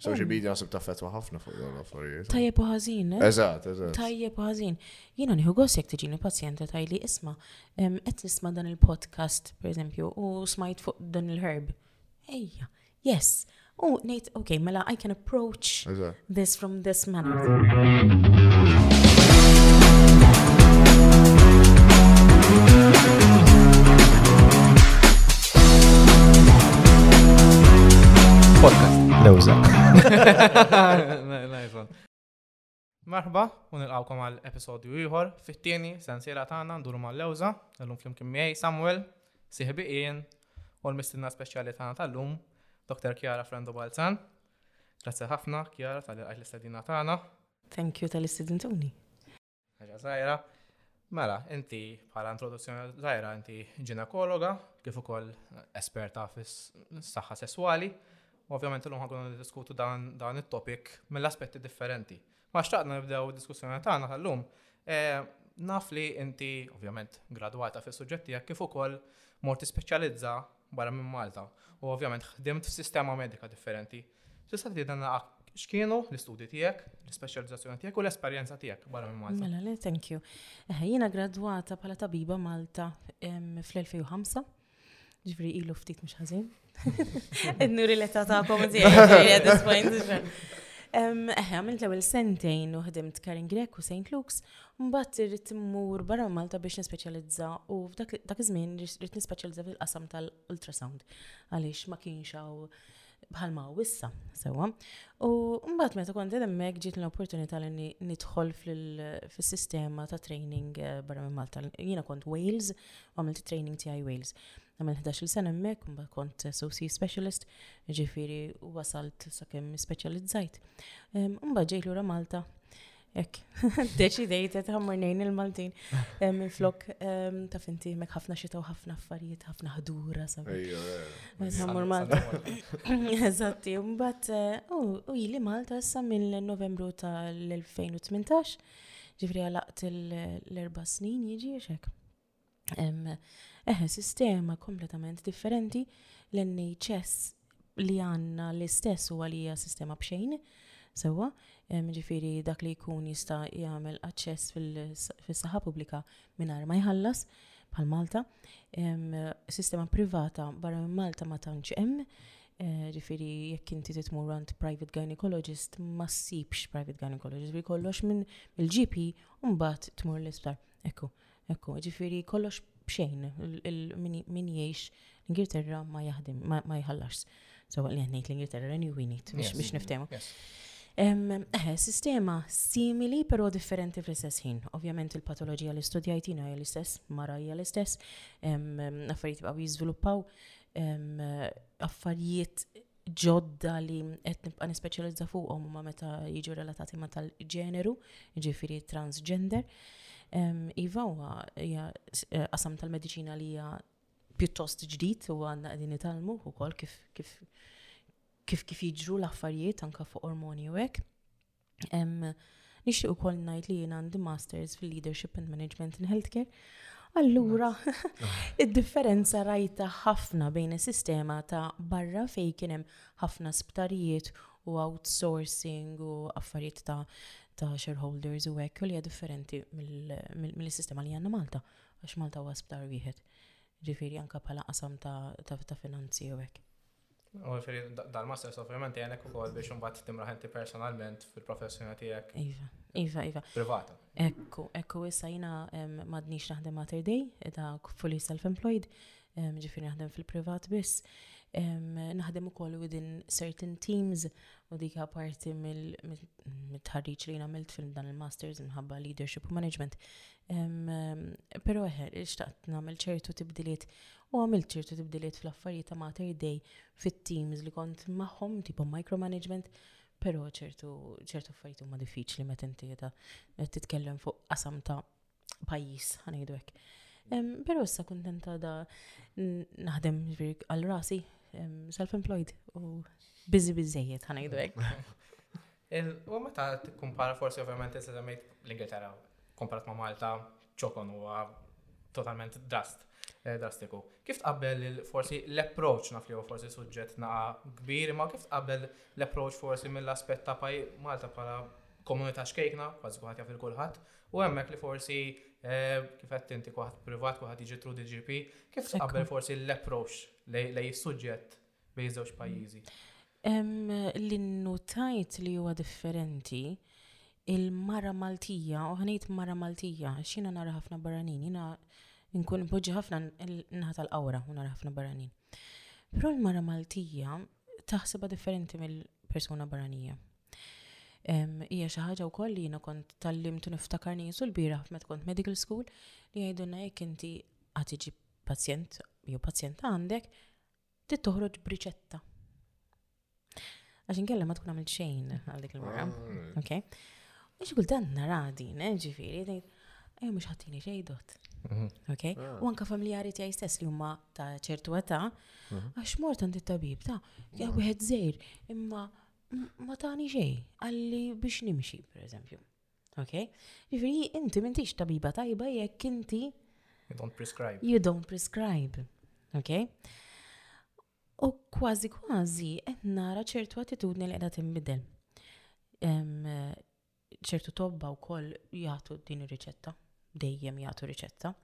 Social media nasib taffetwa ħafna fuq dawn l-affarijiet. Tajjeb u ħażin, eh? Eżatt, eżatt. Tajjeb u ħażin. Jiena nieħu gost jekk tiġini pazjenta tajli isma' qed nisma' dan il-podcast, pereżempju, u smajt fuq dan il-herb. Ejja, yes. U ngħid, okay, mela I can approach this from this Podcast. Lewza. Marħba, u nilqawkom għal episodju ieħor fit-tieni sensiela tagħna nduru mal-lewża, llum flimkien miegħi Samuel, siħbi ien u l-mistinna speċjali tagħna tal-lum, Dr. Chiara Frendo Balzan. Grazzi ħafna, Chiara, tal-li għajt l-istedina tagħna. Thank you tal-li stedintuni. Ħaġa żgħira. Mela, inti bħala introduzzjoni żgħira inti ġinekologa, kif ukoll esperta fis-saħħa sesswali. Ovvjament illum ħankunu diskutu dan it-topic mill-aspetti differenti. Ma xtaqna nibdew diskussjoni tagħna tal-lum. Eh, naf li inti, ovvjament, gradwata fis suġġetti tiegħek kif ukoll mort tispeċjalizza barra minn Malta u ovvjament ħdimt f'sistema medika differenti. Tista' tgħidilna x'kienu l-istudji tiegħek, l-ispeċjalizzazzjoni tiegħek u l-esperjenza tiegħek barra minn Malta. Mela, thank you. Eh, jiena gradwata bħala tabiba Malta fl-2005 Ġifri ilu ftit mhux ħażin. Qed nuri l-età tagħkom tiegħi Eħe, għamilt l-ewwel sentejn u ħdimt Karen Grek u St. Luke's, mbagħad irrid immur barra Malta biex nispeċjalizza u f'dak iż-żmien rrid nispeċjalizza fil-qasam tal-ultrasound għaliex ma kienx hawn bħalma u issa, sewa. U mbagħad meta kont hemmhekk ġiet l-opportunità li nidħol fis-sistema ta' training eh, barra minn Malta. Jiena kont Wales, għamilt training tiegħi Wales. Għamil 11 sena hemmhekk, mbagħad kont soci specialist, ġifieri wasalt sakemm speċjalizzajt. Mbagħad ġejt lura Malta Ek, deċidejt qed ħammur nejn il-Maltin eh, minn flok ehm, ta' finti mek ħafna xitaw ħafna affarijiet, ħafna ħdura sabi. Ħammur Malta. Eżatti, mbagħad eh, u jili Malta issa mill-Novembru tal-2018, ġifri għalaqt l-erba' snin jiġi xek. Eħe, sistema kompletament differenti l-NHS li għanna l-istess u għalija sistema bxejn, sewa, ġifiri dak li jkun jista jgħamil aċċess fil-saħħa pubblika minar ma jħallas bħal Malta. Sistema privata barra minn Malta ma tantx hemm, eh, ġifiri jekk inti titmur għand private gynecologist ma ssibx private gynecologist, bi kollox minn il-GP u mbagħad tmur l-isptar. Ekku, Ekku, ġifiri kollox bxejn, min jgħix l-Ingilterra ma jaħdim, ma jħallax. So, li għannejt l-Ingilterra, Renew Unit, biex niftemu. Eħe, sistema simili pero differenti fl-istess ħin. Ovvjament il-patologija li studjajtina hija l-istess, mara hija l-istess, affarijiet baqgħu jiżviluppaw, affarijiet ġodda li qed nibqa' nispeċjalizza fuqhom huma meta jiġu relatati ma' tal-ġeneru, ġifieri transgender. Iva huwa hija eh, qasam tal-mediċina li hija pjuttost ġdid u għandna qegħdin nitalmu wkoll kif kif kif kif jiġru l-affarijiet anka fuq ormoni u hekk. Nixtieq ukoll ngħid li jien għandi masters fil-leadership and management in healthcare. Allura, id-differenza rajta ħafna bejn is-sistema ta' barra fejn kien hemm ħafna sptarijiet u outsourcing u affarijiet ta' ta' shareholders u hekk li hija differenti mill-sistema li għandna Malta, għax Malta huwa sptar wieħed. Ġifieri anke bħala qasam ta' finanzi u hekk. U ġifieri dal-masters ovvjament jgħinek ukoll biex imbagħad timraħ inti personalment fil-professjoni tiegħek. Iva, iva, iva. Privata. Ekku, ekku issa jiena m'għadniex naħdem Mater Day, ta' fully self-employed, ġifieri naħdem fil-privat biss. Naħdem ukoll within certain teams u dik parti mill-tħarriġ li għamilt fil dan il-masters minħabba leadership u management. Pero eħe, xtaqt nagħmel ċertu tibdiliet u għamilt ċertu tibdiliet fl-affarijiet ta' mater dei fit-teams li kont magħhom tipo micromanagement, però ċertu ċertu affarijiet huma diffiċli meta inti qiegħda qed titkellem fuq qasam ta' pajjiż ħanejdu hekk. Em, Però issa kuntenta da n- naħdem ġifieri għal rasi em, self-employed u biżi biżejjed ħanejdu hekk. U meta tikkumpara forsi ovvjament insa semmejt l-Ingilterra komparat ma' Malta ċokon huwa totalment drast eh, drastiku. Kif tqabbel forsi l-approach naf li huwa forsi suġġett naqa kbir, ma kif tqabbel l-approach forsi mill-aspett ta' paj Malta bħala komunità xkejkna, kważi kulħadd jaf il-kulħadd, u hemmhekk li forsi eh, kif qed inti kulħadd privat, kulħadd jiġi tru DGP, kif tqabbel forsi l-approach lej is-suġġett bejn żewġ pajjiżi? Li nnutajt li huwa differenti il-mara Maltija, u ħanejt mara Maltija, xina nara ħafna barranin, jina nkun poġġi ħafna nħata l-qawra u nara ħafna barranin. Pero l-mara Maltija taħseba differenti mill-persuna barranija. Ija xi ħaġa wkoll li jiena kont tal-limtu niftakarni jinsu l-bieraħ meta kont medical school li jgħidulna jekk inti għatiġi pazjent jew pazjent għandek Trid toħroġ briċetta. Għax inkella ma tkun għamil xejn għal dik il-mara. Ah, ok. Għax kultant nara din, eh, ġifieri, tgħid, ejja mhux ħattini xejn dot. Mhm. Ok? Ah. U anka familjari tiegħi stess li huma ta' ċertu età, mhm. għax mort għandi tabib ta' mhm. wieħed żejr imma ma tani xejn għalli biex nimxi, pereżempju. Ok? Ġifiri, inti mintix tabiba tajba jekk inti. You don't prescribe. You don't prescribe. Ok? U kważi kważi qed nara ċertu attitudni li qiegħda tinbidel. ċertu tobba wkoll jagħtu din ir-riċetta, dejjem jagħtu riċetta.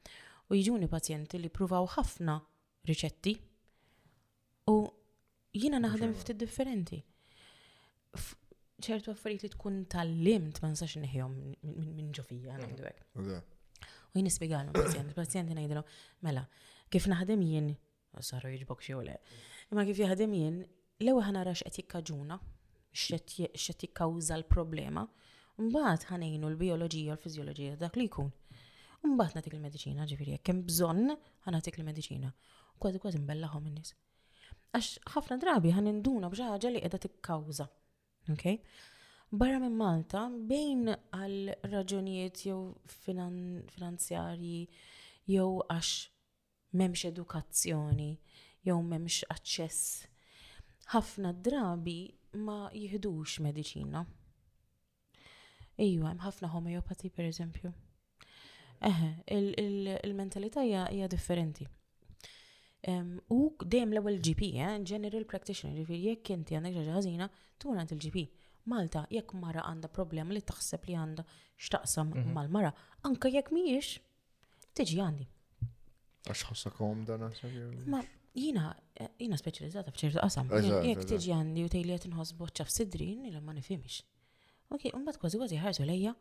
U jiġuni pazjenti li pruvaw ħafna riċetti U jiena naħdem ftit differenti. ċertu affarijiet li tkun tal-limt ma nsax neħjom minn ġofija ngħidu hekk. U jien nispjegalhom pazjent, pazjent ngħidilhom, mela, kif naħdem jien, saru jiġbok xi le. Imma kif jaħdem jien, l-ewwel ħanara x'qed jikkaġuna, x'qed jikkawża l-problema, mbagħad ħanejnu l-bioloġija u l-fiżjoloġija dak li jkun. Mbagħad nagħtik il-mediċina, ġifieri jekk hemm bżonn ħanatik il-mediċina. Kważi kważi nbellaħhom in-nies. Għax ħafna drabi ħan induna b'xi ħaġa li qiegħda tikkawża. Okay? Barra minn Malta, bejn għal raġunijiet jew finanzjarji jew għax memx edukazzjoni jew memx aċċess, ħafna drabi ma jihdux mediċina. Ejwa, hemm ħafna homeopati per eżempju. Eħe, il-mentalità hija differenti. U dejjem l-ewwel GP, eh, general practitioner, ġifieri jekk inti għandek ġaġa ħażina, tkun għand il-GP. Malta, jekk mara għandha problema li taħseb li għandha x'taqsam mhm. mal-mara, anke jekk mhijiex, Tiġi għandi. Għax ħossa komda nasab jew. Ma jina, jina speċjalizzata f'ċertu qasam. Jek tiġi għandi u tejli qed inħoss boċċa f'sidrin li ma nifhimx. Ok, un bat kważi kważi ħarsu lejja.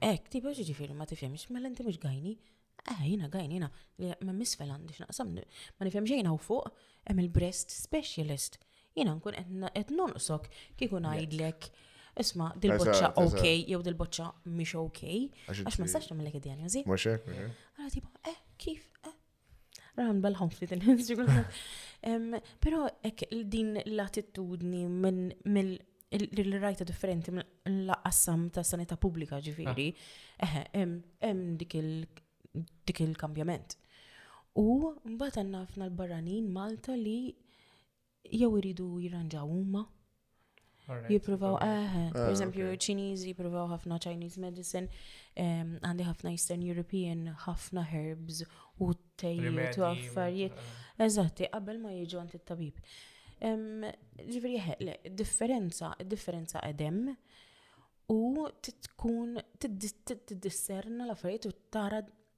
Ek, ti biex ġifiri ma tifhimx, mela inti mhux gajni. Eh, jina gajni jina, ma misfel għandi x'naqsam, ma nifhem xejn u fuq, hemm il-breast specialist. Jiena nkun qed nonqsok kieku ngħidlek isma' dil-boċċa ok jew dil-boċċa mhix ok. Għax ma nistax nagħmellek id-diagnosi. Mhux hekk. Eh? Ara tipo, eh, kif? Eh. Raħan bel-ħom ftit il-Instagram. Però hekk din l-attitudni minn l-rajta differenti l-qassam ta' sanità pubblika ġifieri, ah. eh, hemm dik il-kambjament. U mbagħad għandna ħafna l-barranin Malta li jew iridu jirranġaw huma. Jippruvaw, eħe, eh, per eżempju, ah, Ċiniżi jippruvaw ħafna Chinese medicine, għandi ħafna Eastern European, ħafna herbs u tejjiet u affarijiet. Eh. Eżatti, qabel ma jiġu għand it-tabib. Ġifri, le, differenza, differenza edem u tkun tiddisserna l-affarijiet u tara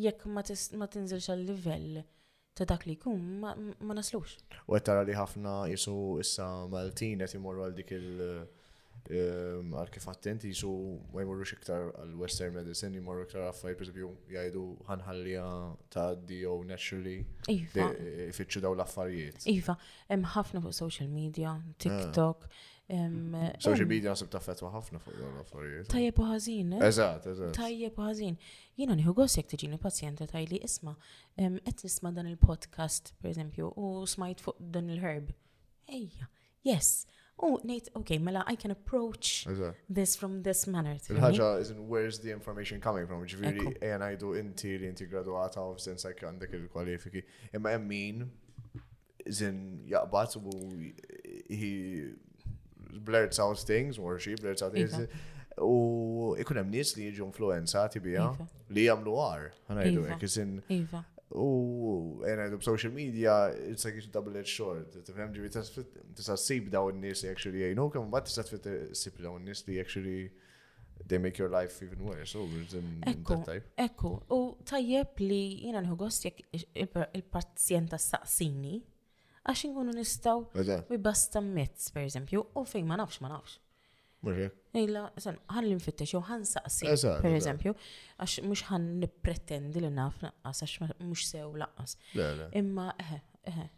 Jekk ma tinżilx għal-livell ta' dak li jkun, ma naslux. U qed tara li ħafna jisu issa Maltin qed imorru għal dik il- ehm, għal kif attent jisu ma jmorrux iktar għal western medicine, jmorru iktar għaffaj, per esempio, jgħidu ħanħallija ta' di jew naturally. Iva. Ifittxu daw l-affarijiet. Iva, hemm ħafna fuq social media, ah. TikTok. Social media nasib ta' fetwa ħafna fuq daw l-affarijiet. Tajjeb u ħażin. Eh? Eżatt, eżatt. Tajjeb u ħażin. Jiena nieħu gost jekk tiġini pazjenta tajli isma' qed nisma' dan il-podcast pereżempju u smajt fuq dan il-herb. Ejja, yes. U ngħid, ok, mela I can approach this from this manner. Il-ħaġa is where's the information coming from? Ġifieri ejja ngħidu inti li inti graduata u f'sens għandek il-kwalifiki. Imma hemm min zin jaqbad u hi blurred sounds things, or she blurred sounds things. Iva. U ikun hemm nies li jiġu influenzati biha iva. li jagħmlu għar, ħanajdu hekk, isin. Iva. U għena jdu social media, it's like a double edged sword. Tifhem ġivi tista' ssib daw n-nies li actually jgħinu, kemm mbagħad tista' ssib daw n-nies li actually They make your life even worse, oh, Ekku, ekku, u tajjeb li jina nħu gost jek il-pazjenta saqsini, għax nkunu nistaw bi basta mezz, per eżempju, u fej ma nafx, ma nafx. Ejla, san, għan l-infittex, u għan saqsi, per eżempju, għax mux għan nipretendi li naf naqqas, għax mux sew laqqas. Imma, eħe, eh, eħe, eh,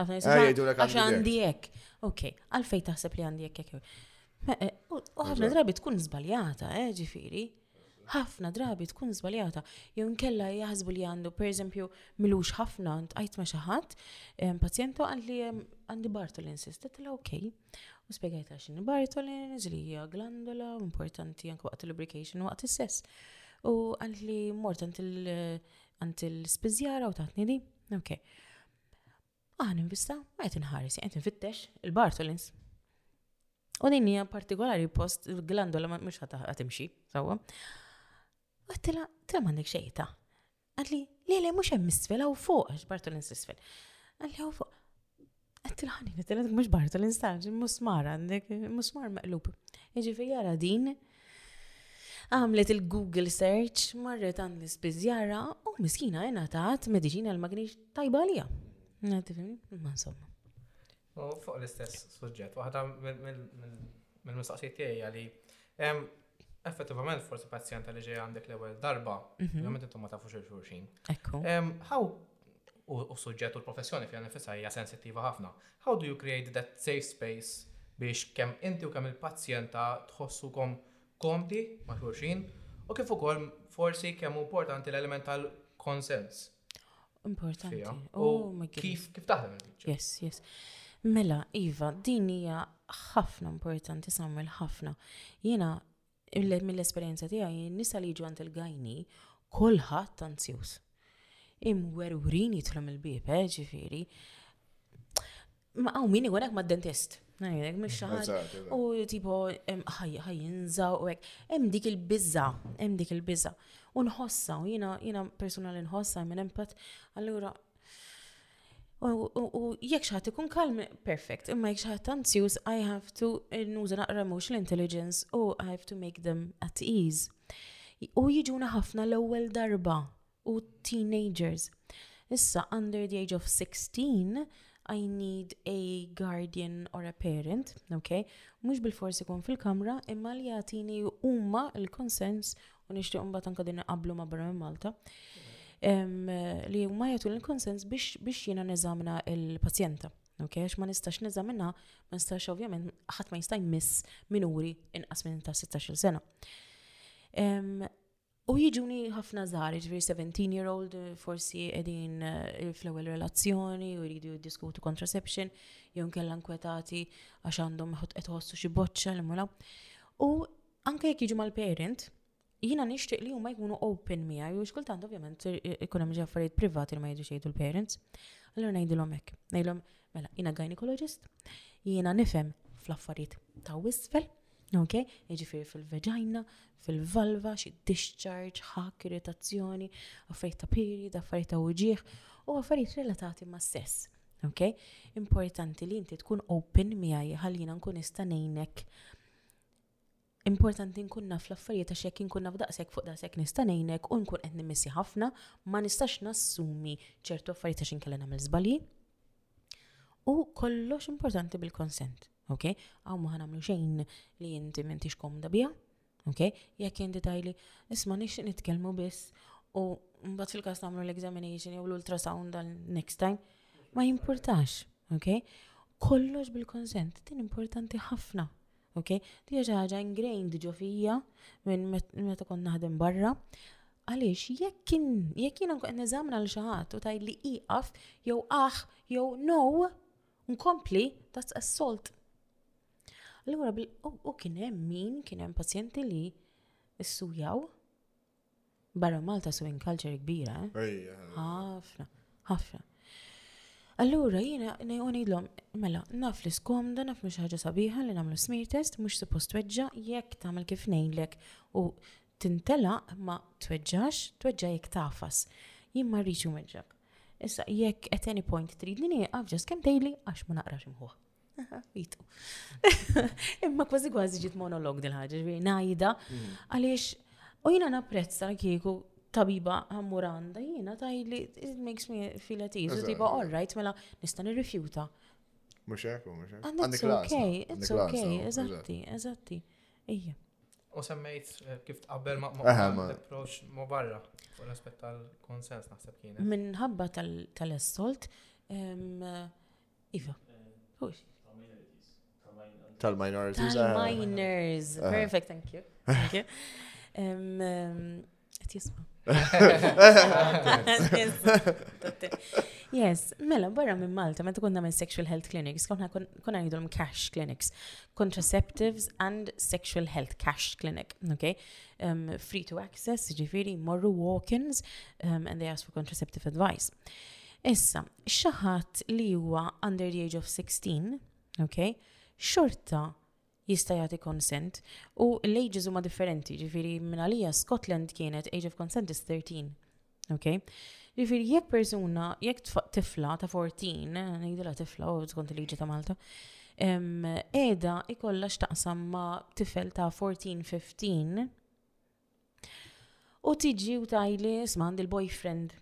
Għax għandi hekk. Ok, għalfej taħseb li għandi hekk hekk. Eh, u ħafna drabi tkun żbaljata, eh, ġifieri. Ħafna drabi tkun żbaljata. Jew nkella jaħsbu li għandu, pereżempju, milux ħafna għajt ma xi ħadd, pazjentu għandi għandi Bartolin sistet tela ok. U spjegajt għax x'inhi Bartolin, li hija glandola, importanti anke waqt il-lubrication waqt is-sess. U għandi li mort għand il-spiżjara u taħtni di. Ok. Aħna nvista, ma qed inħares, qed nfittex il-Bartolins. U din hija partikolari post il-glandola ma mhux ħadd imxi, sewwa. Għattila, tila m'għandek xejn ta' Għalli, li li mux hemm isfel, għaw fuq, għax Bartolin s-isfel. Għalli għaw fuq. Għattil ħani, għattil għattil mux Bartolin s-sarġ, musmar għandek, musmar meqlub. Iġifi jara din, Għamlet il-Google search, marret għand l-ispiżjara u miskina jena taħt medicina l-magnix tajba għalija. Ma insomma. U fuq l-istess suġġett, waħda mill-mistaqsijiet tiegħi għali effettivament forsi pazjenta li ġej għandek l-ewwel darba, mhm. ovvjament intom ma tafux il-xulxin. Ekku. How u s-suġġett u l-professjoni fiha nnifisha hija sensittiva ħafna. How do you create that safe space biex kemm inti u kemm il-pazjenta tħossukom komdi ma' xulxin u kif ukoll forsi kemm hu importanti l-element tal-konsens? Importanti. Fija. U Oh my goodness. kif, kif taħdem il-biċċa? Yes, yes. Mela, Iva, din hija ħafna importanti Samuel, ħafna. Jiena Mill-esperjenza tiegħi, nisa li jiġu għand il-gajni, kulħadd anzjuż. Imwerwrin jitlu mill-bieb, eh, ġifieri. Ma hawn min igħonek mad-dentist. Najrek, mux xaħat. U tipo, ħajinza u għek. Hemm dik il-bizza, hemm dik il-bizza. U nħossa, u jina, jina persona li nħossa, minn empat, allura, U jekk xaħat ikun kalm, perfect. Imma jekk xaħat anzjuż, I have to nuża naqra emotional intelligence u I have to make them at ease. U jiġuna ħafna l-ewwel darba u teenagers. Issa, under the age of 16, I need a guardian or a parent, ok? Mux bil-forsi kun fil-kamra, imma li jatini umma il-konsens u nixtieq mbagħad anke din iqablu ma' barra minn Malta, li huma jagħtu l-konsens biex jiena neżamina il-pazjenta. Ok, għax ma nistax neżamina, ma nistax ovvjament ħadd ma jista' jmiss minuri inqas minn ta' 16 sena. U jiġuni ħafna żgħar, ġifieri 17 year old forsi qegħdin eh, fl-ewwel relazzjoni u jridu jiddiskutu contraception, jew kellha nkwetati għax għandhom qed ħossu xi boċċa li mula. U Anke jekk jiġu mal-parent, jina nixtieq li huma jkunu open mija, u xkultant ovvjament ikun hemm affarijiet privati li ma jiġu xejdu l-parents. Allura ngħidilhom hekk, ngħidilhom mela jiena gynecologist, jiena nifhem fl-affarijiet ta' wisfel, ok, jiġifieri fil-veġajna, fil-valva, xi discharge, ħak, irritazzjoni, affarijiet ta' period, affarijiet ta' uġieħ, u affarijiet relatati ma' sess. Ok, importanti li inti tkun open miegħi ħallina nkun nista' ngħinek Importanti nkun naf l-affarijiet għax jekk inkun naf daqshekk fuq daqshekk nista' ngħinek u nkun qed nimmissja ħafna, ma nistax nassumi ċertu affarijiet għax inkella nagħmel żbalji. U kollox importanti bil-konsent, ok? Hawn ma ħanamlu xejn li inti m'intix komda biha, ok? Jekk inti tajli, isma' nixtieq nitkellmu biss u mbagħad fil-każ nagħmlu l-examination jew l-ultrasound għal next time, ma jimpurtax, ok? Kollox bil-konsent, din importanti ħafna. Ok, di xi ħaġa ingrained ġo fija minn meta kont naħdem barra. Għaliex, jekk kien jekk jiena nkun neżamna l xaħat u tajli li iqaf jew aħ jew no nkompli that's assault. Allura u kien hemm min kien hemm pazjenti li ssujaw Barra Malta swing culture kbira, eh? Ħafna, ħafna. Allura jiena ngħidlhom, mela, naf li skomda, naf mhux ħaġa sabiħa li nagħmlu smear test, mhux suppost tweġġa' jekk tagħmel kif ngħidlek u tintelaq ma tweġġax, tweġġa' jekk tafas. Jien ma rridx weġġak. Issa jekk at any point tridni nieqaf ġas kemm tgħidli għax ma naqrax imħuħ. Imma kważi kważi ġiet monolog dil-ħagġa, ġviri, najda, mm. għaliex, u jina napprezza kieku tabiba għamuranda, jina tajli, it makes me feel at ease, u tiba, all right, mela, nista nirrifjuta. Mux ekku, mux ekku. Għandek klas. It's ok, eżatti, eżatti. Ija. U semmejt eh, kif tqabbel ma' approach ma' barra fuq l-aspett tal-konsens naħseb kienet. Minħabba tal-estolt, Iva. Tal-minors. Tal-minors. Eh. Perfect, thank you. Thank you. Qed jisma'. Yes, mela barra minn Malta, meta konna minn sexual health clinics, konna konna ngħidulhom cash clinics, contraceptives and sexual health cash clinic, okay? Um, free to access, ġifiri, morru walk-ins, um, and they ask for contraceptive advice. Issa, xi ħadd li huwa under the age of 16, okay, xorta jista' jagħti consent u l-ages huma differenti, ġifieri minn għalija Scotland kienet age of consent is 13. Okay? Ġifieri jekk persuna, jekk tifla ta' 14, ngħidilha tifla u skont il-liġi ta' Malta, qiegħda ikollha x'taqsam ma' tifel ta' 14-15 u tiġi u tajli smand il-boyfriend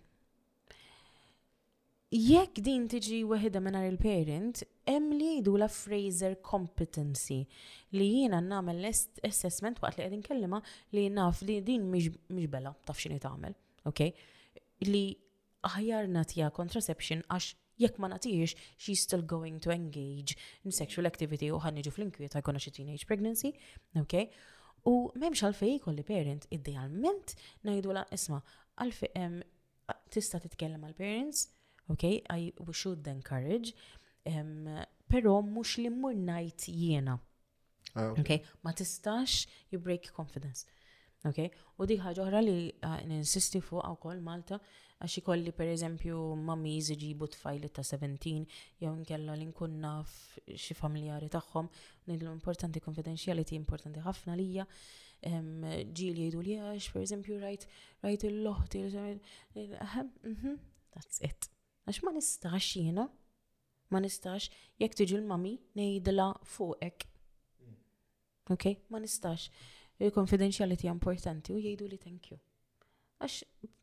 Jekk din tiġi weħida mingħajr il-parent, hemm li jgħidu la Fraser competency li jiena nagħmel assessment waqt li qed inkellima li naf li din mhix bela taf x'inhi tagħmel, ok? Li aħjar natija contraception għax jekk ma natiex, she's still going to engage in sexual activity u ħanniġu fl-inkwieta jkollna xi teenage pregnancy, ok? U memx għalfej kolli parent idealment najdu la isma għalfej tista titkellem għal parents, ok? I we should encourage, pero mux li mur najt jiena. Ah, okay. okay? Ma tistax you break confidence. Okay? U di ħaġa oħra li ah, ninsisti fuq wkoll Malta għax ikolli per eżempju mami jiziġibu tfajli ta' 17 jew nkella li nkun naf xi familjari tagħhom nidlu importanti confidentiality importanti ħafna lija ġili jgħidu li għax per eżempju rajt rajt il-loħti mhm, that's it. Għax ma nistax jiena Ma nistax, jekk tiġi l-mami, ngħidilha fuq hekk. Ok, ma nistax. Il-confidentiality importanti u jgħidu li thank you. Għax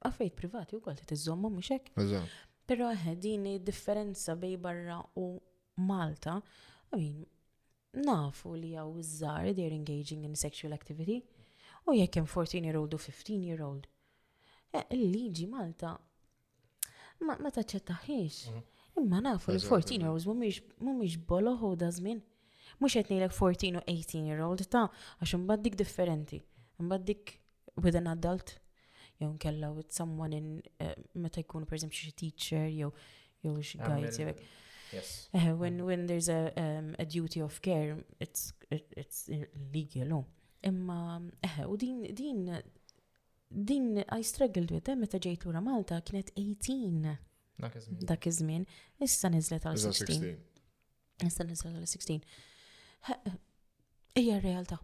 affarijiet privati wkoll trid iżommhom mhux hekk. Però eħe din differenza bej barra u Malta, I mean, nafu li għaw iż-żar they're engaging in sexual activity. U jekk hemm 14 year old u 15 year old. Eh, il-liġi Malta Ma, ma taċċettaħiex. Mhm. Imma nafu li 14 year olds mumiex boloħ u da żmien. Mhux qed ngħidlek 14 u 18 year old ta' għax imbagħad dik differenti. Imbagħad dik with an adult jew nkella with someone in eh, meta jkunu per xi teacher jew jew xi guide jew Yes. Eh, when, mm. when there's a, um, a duty of care, it's, it, it's legal. Oh. Imma, eh, u din, din Din I struggled with them meta ġejt lura Malta kienet 18. Dak iż-żmien. Issa niżlet għal 16. Issa niżlet għal 16. Hija r-realtà.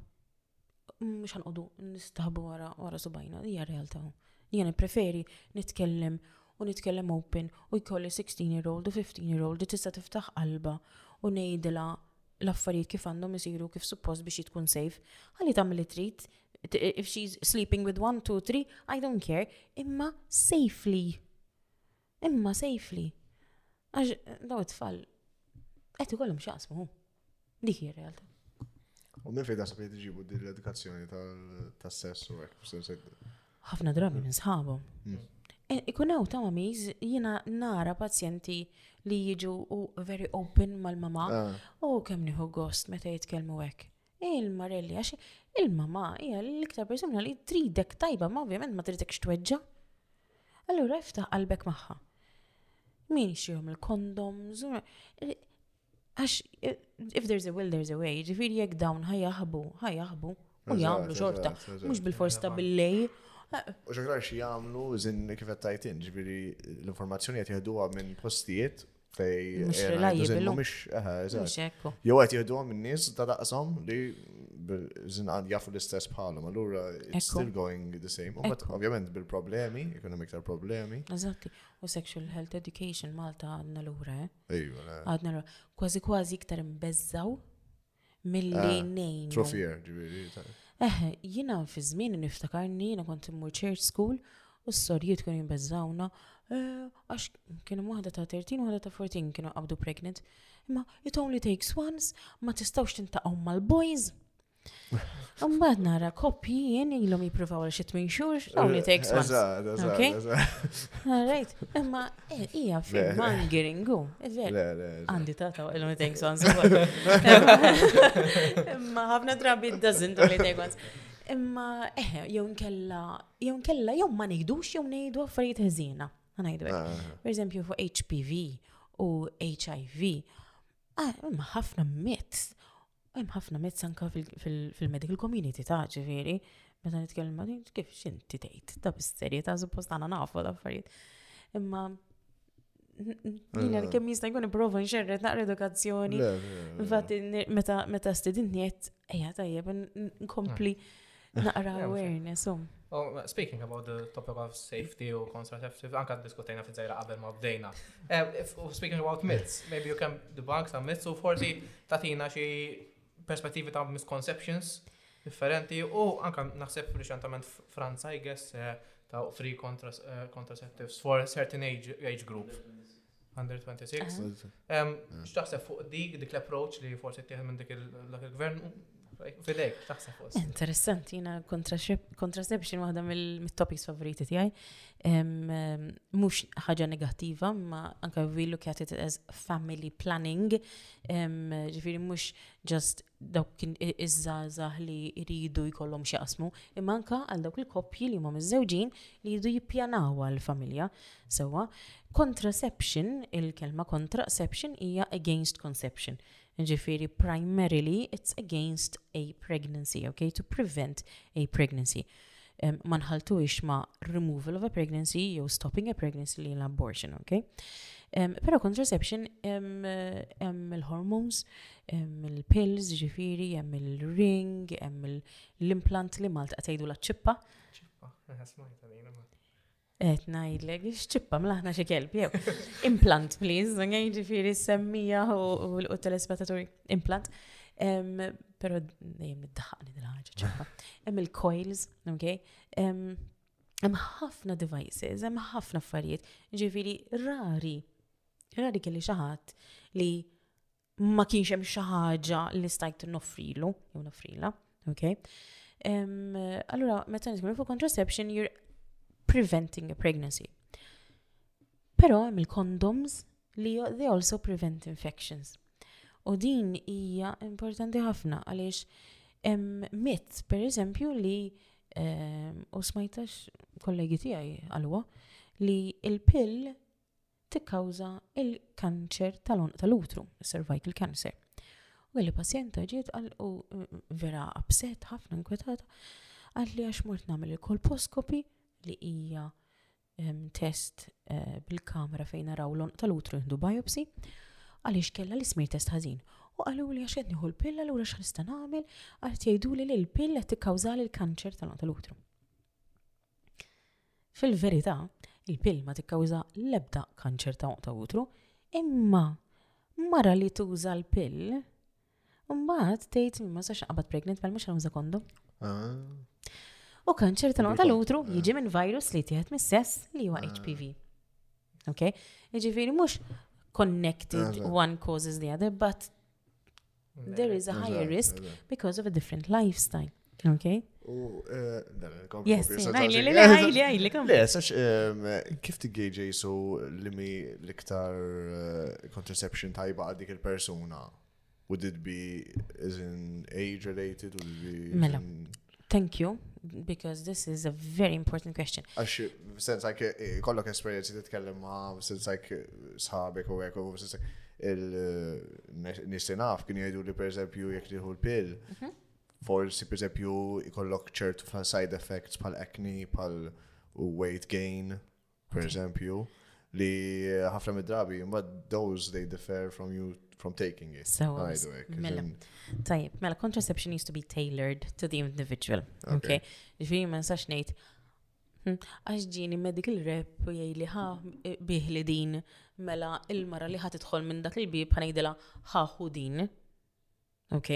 Mhux ħanqodu nistaħbu wara wara subajna, hija r-realtà. Jien preferi nitkellem u nitkellem open u jkolli 16 year old u 15 year old u tista' tiftaħ qalba u ngħidilha l-affarijiet kif għandhom isiru kif suppost biex jitkun safe. Għalli tagħmel li trid, if she's sleeping with one, two, three, I don't care, imma safely. Imma safely. Għax daw it-tfal, qed ikollhom x'jaqsmu. Dik hija realtà. U minn fejn tasab li tiġibu din l-edukazzjoni tas-sess u hekk, Ħafna drabi minn sħabhom. Mm. Eh, ikun hawn ta' mamiz jiena nara pazjenti li jiġu u very open mal-mama ah. u oh, kemm nieħu gost meta jitkellmu hekk. Il-marelli għax il-mama hija l-iktar persuna li tridek tajba ma ovvjament ma tridekx tweġġa. Allura iftaħ qalbek magħha. Min xihom il-kondoms, Għax, if there's a will, there's a way, ġifiri jek dawn ħajahbu, ħajahbu, u jgħamlu xorta, mux bil-fors ta' bil-lej. U xaktar xie jgħamlu, zin kifet tajtin, ġifiri l-informazzjoni għet jgħaduwa minn postijiet fej. Mux relajibili. Mux, eħe, Jow għet jgħaduwa minn nis ta' daqsom li zin għand jaffu l-istess bħalum, allura it's still going the same. Ovvijament bil-problemi, ekonomik tal-problemi. Eżatti, u sexual health education Malta għanna l-ura, eh? Għadna kważi kważi iktar imbezzaw mill-li eh, nejn. Trofier, ġiviri. Eh, jina fi żmien niftakarni, jina kont immur church school u s-sorjiet kienu jimbezzawna eh, għax kienu waħda ta' 13 waħda ta' 14 kienu qabdu pregnant. Imma it only takes once, ma tistawx tintaqgħu mal-boys. Mbagħad nara koppji jien ilhom jippruvaw għal xi tmien xhur dawn li takes months. Right, imma eh, hija fil mangering u għandi tata ilhom li takes months. Imma ħafna drabi doesn't only take months. Imma eh jew nkella jew nkella jew ma ngħidux jew ngħidu affarijiet ħżiena. Ngħidu ah. Per eżempju fuq HPV u HIV. Ah, imma ħafna myths Hemm ħafna mezz anka fil-medical community ta' ġifieri, meta nitkellem ma' kif x'inti tgħid ta' bis-serjetà suppost għandna nafu l-affarijiet. Imma Jina li kemm jista' jkun ipprova nxerret naqra edukazzjoni. Infatti meta stedinni qed ejja tajjeb nkompli Naqra awareness, um. Oh, speaking about the topic of safety u contraceptive, anka diskutejna fi zajra qabel ma bdejna. Eh, speaking about myths, maybe you can debunk some myths u forsi tatina xi perspettivi ta' misconceptions differenti u anka naħseb reċentament Franza, I guess, eh, ta' free eh, contraceptives for a certain age, age group. Under 26. X'taħseb fuq dik, dik l-approach li forsi tieħed minn dik il-gvern Fidejk, taħseb fuq. Interessanti, jina contraception waħda mill-topics favoriti tijaj. Mux ħaġa negativa, ma anka we look at it as family planning. Ġifiri mux just dawk kien iż-żgħażagħ li jridu jkollhom x'jaqsmu, imma anke għal dawk il-koppji li huma miżżewġin li jridu jippjanaw għal familja. Sewwa, contraception, il-kelma contraception hija against conception. Ġifieri primarily it's against a pregnancy, okay, to prevent a pregnancy. ma nħaltuhiex ma' removal of a pregnancy jew stopping a pregnancy li l-abortion, ok? Um, pero contraception hemm um, il-hormones, hemm il-pills, ġifiri, hemm il-ring, hemm l-implant li Malta qed jgħidu la ċippa. Ċippa, Qed ngħidlek, x'ċippa mlaħna xi kelb jew. Implant, please, ngħid ġifieri semmija u l-telespettaturi. Implant. Però dejjem niddaħħaqni din ħaġa ċippa. Hemm il-coils, ok? Hemm ħafna devices, hemm ħafna affarijiet, ġifieri rari. Rari kelli xi ħadd li ma kienx hemm xi ħaġa li stajt noffrilu, jew noffrila, ok? Allura, meta nitkellmu fuq contraception, you're preventing a pregnancy. Però hemm il-condoms li they also prevent infections. U din hija importanti ħafna għaliex hemm mit, per eżempju, li u smajtax kollegi tiegħi għalwa li il-pill tikkawża l-kanċer tal-għonq tal-utru, cervical cancer. U għalli pazjenta ġiet għal u vera upset ħafna inkwetata għalli għax mort namel il-kolposkopi li hija ehm, test eh, bil-kamera fejn naraw l-onq tal-utru jindu biopsy għaliex kella li smir test ħażin. U għallu li għax qed nieħu l-pilla lura x'għal nista' nagħmel għal jgħidu li l-pilla tikkawżali l-kanċer tal-onq tal-utru. Fil-verità, il-pill ma tikkawża l-ebda kanċer ta' għonq ta' utru, imma mara li tuża l-pill mbagħad tgħid ma sax naqbad pregnant mela mhux nuża kondom. Ah. U kanċer ta' għonq tal-utru ah. jiġi minn virus li tieħed mis-sess li huwa HPV. Ah. Ok? Jiġifieri mhux connected one causes the other, but There is a higher risk because of a different lifestyle. Okay. U eh, dan kif t-għieġi so li mi l-iktar eh, contraception tajba għaddik il-persuna? Would it be as in age related? Would it be mela. Thank you, because this is a very important question. Għax, since like, eh, kollok esperienzi titkellem ma, since like, sħabek u għek, u since il-nisinaf eh, kien jgħidu li per eżempju jek liħu l-pil, mhm. forsi per eżempju kollok ċertu side effects pal acne, pal weight gain. Per eżempju, li ħafna mid-drabi, ma those they differ from you from taking it. So, mela, tajib, mela, contraception needs to be tailored to the individual. Okay. Ġviri, ma nsax nejt, hm, għax ġini medical rep u jgħi li ħa eh, biħli din, mela, il-mara li ħat idħol minn dak il-bib ħanajdela ħaħu din. Ok,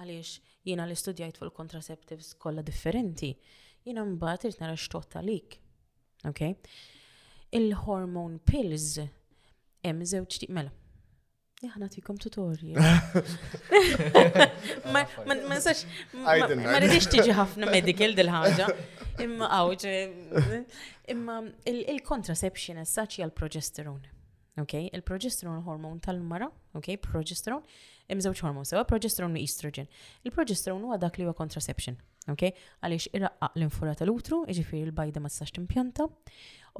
għaliex jiena li studjajt fuq il-contraceptives kollha differenti, jiena mbagħad irid nara x'tot għalik. Ok? Il-hormone pills hemm żewġ tip mela. Jaħna tikom tutorial. Ma nistax, ma rridix tiġi ħafna medical dil-ħaġa. Imma għawġ, imma il-contraception as such hija l-progesterone. Okay? Il-progesterone hormon tal-mara, okay? progesterone, imżewġ hormon, sewa progesterone u estrogen. Il-progesterone huwa dak li huwa contraception. Okay? Għaliex irraqqaq l-infura tal-utru, iġifiri l-bajda ma tistax timpjanta,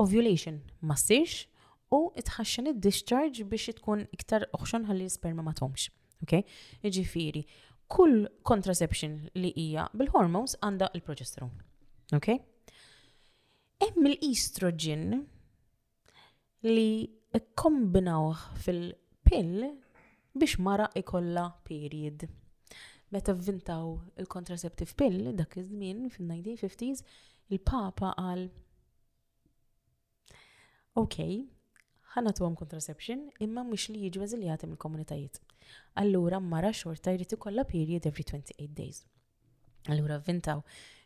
ovulation ma ssirx, u itħaxxen id-discharge biex tkun iktar oħxon ħalli l-sperma ma tomx. Okay? Iġifiri, kull contraception li hija bil-hormones għandha il-progesterone. Okay? Hemm il-estrogen li kkombinawh fil-pill biex mara ikollha period. Meta vvintaw il-contraceptive pill dak iż-żmien fin-1950s, il-Papa qal Ok, ħanatuhom contraception imma mhux li jiġu eżiljati mill-komunitajiet. Allura mara xorta jrid ikollha period every 28 days. Allura vintaw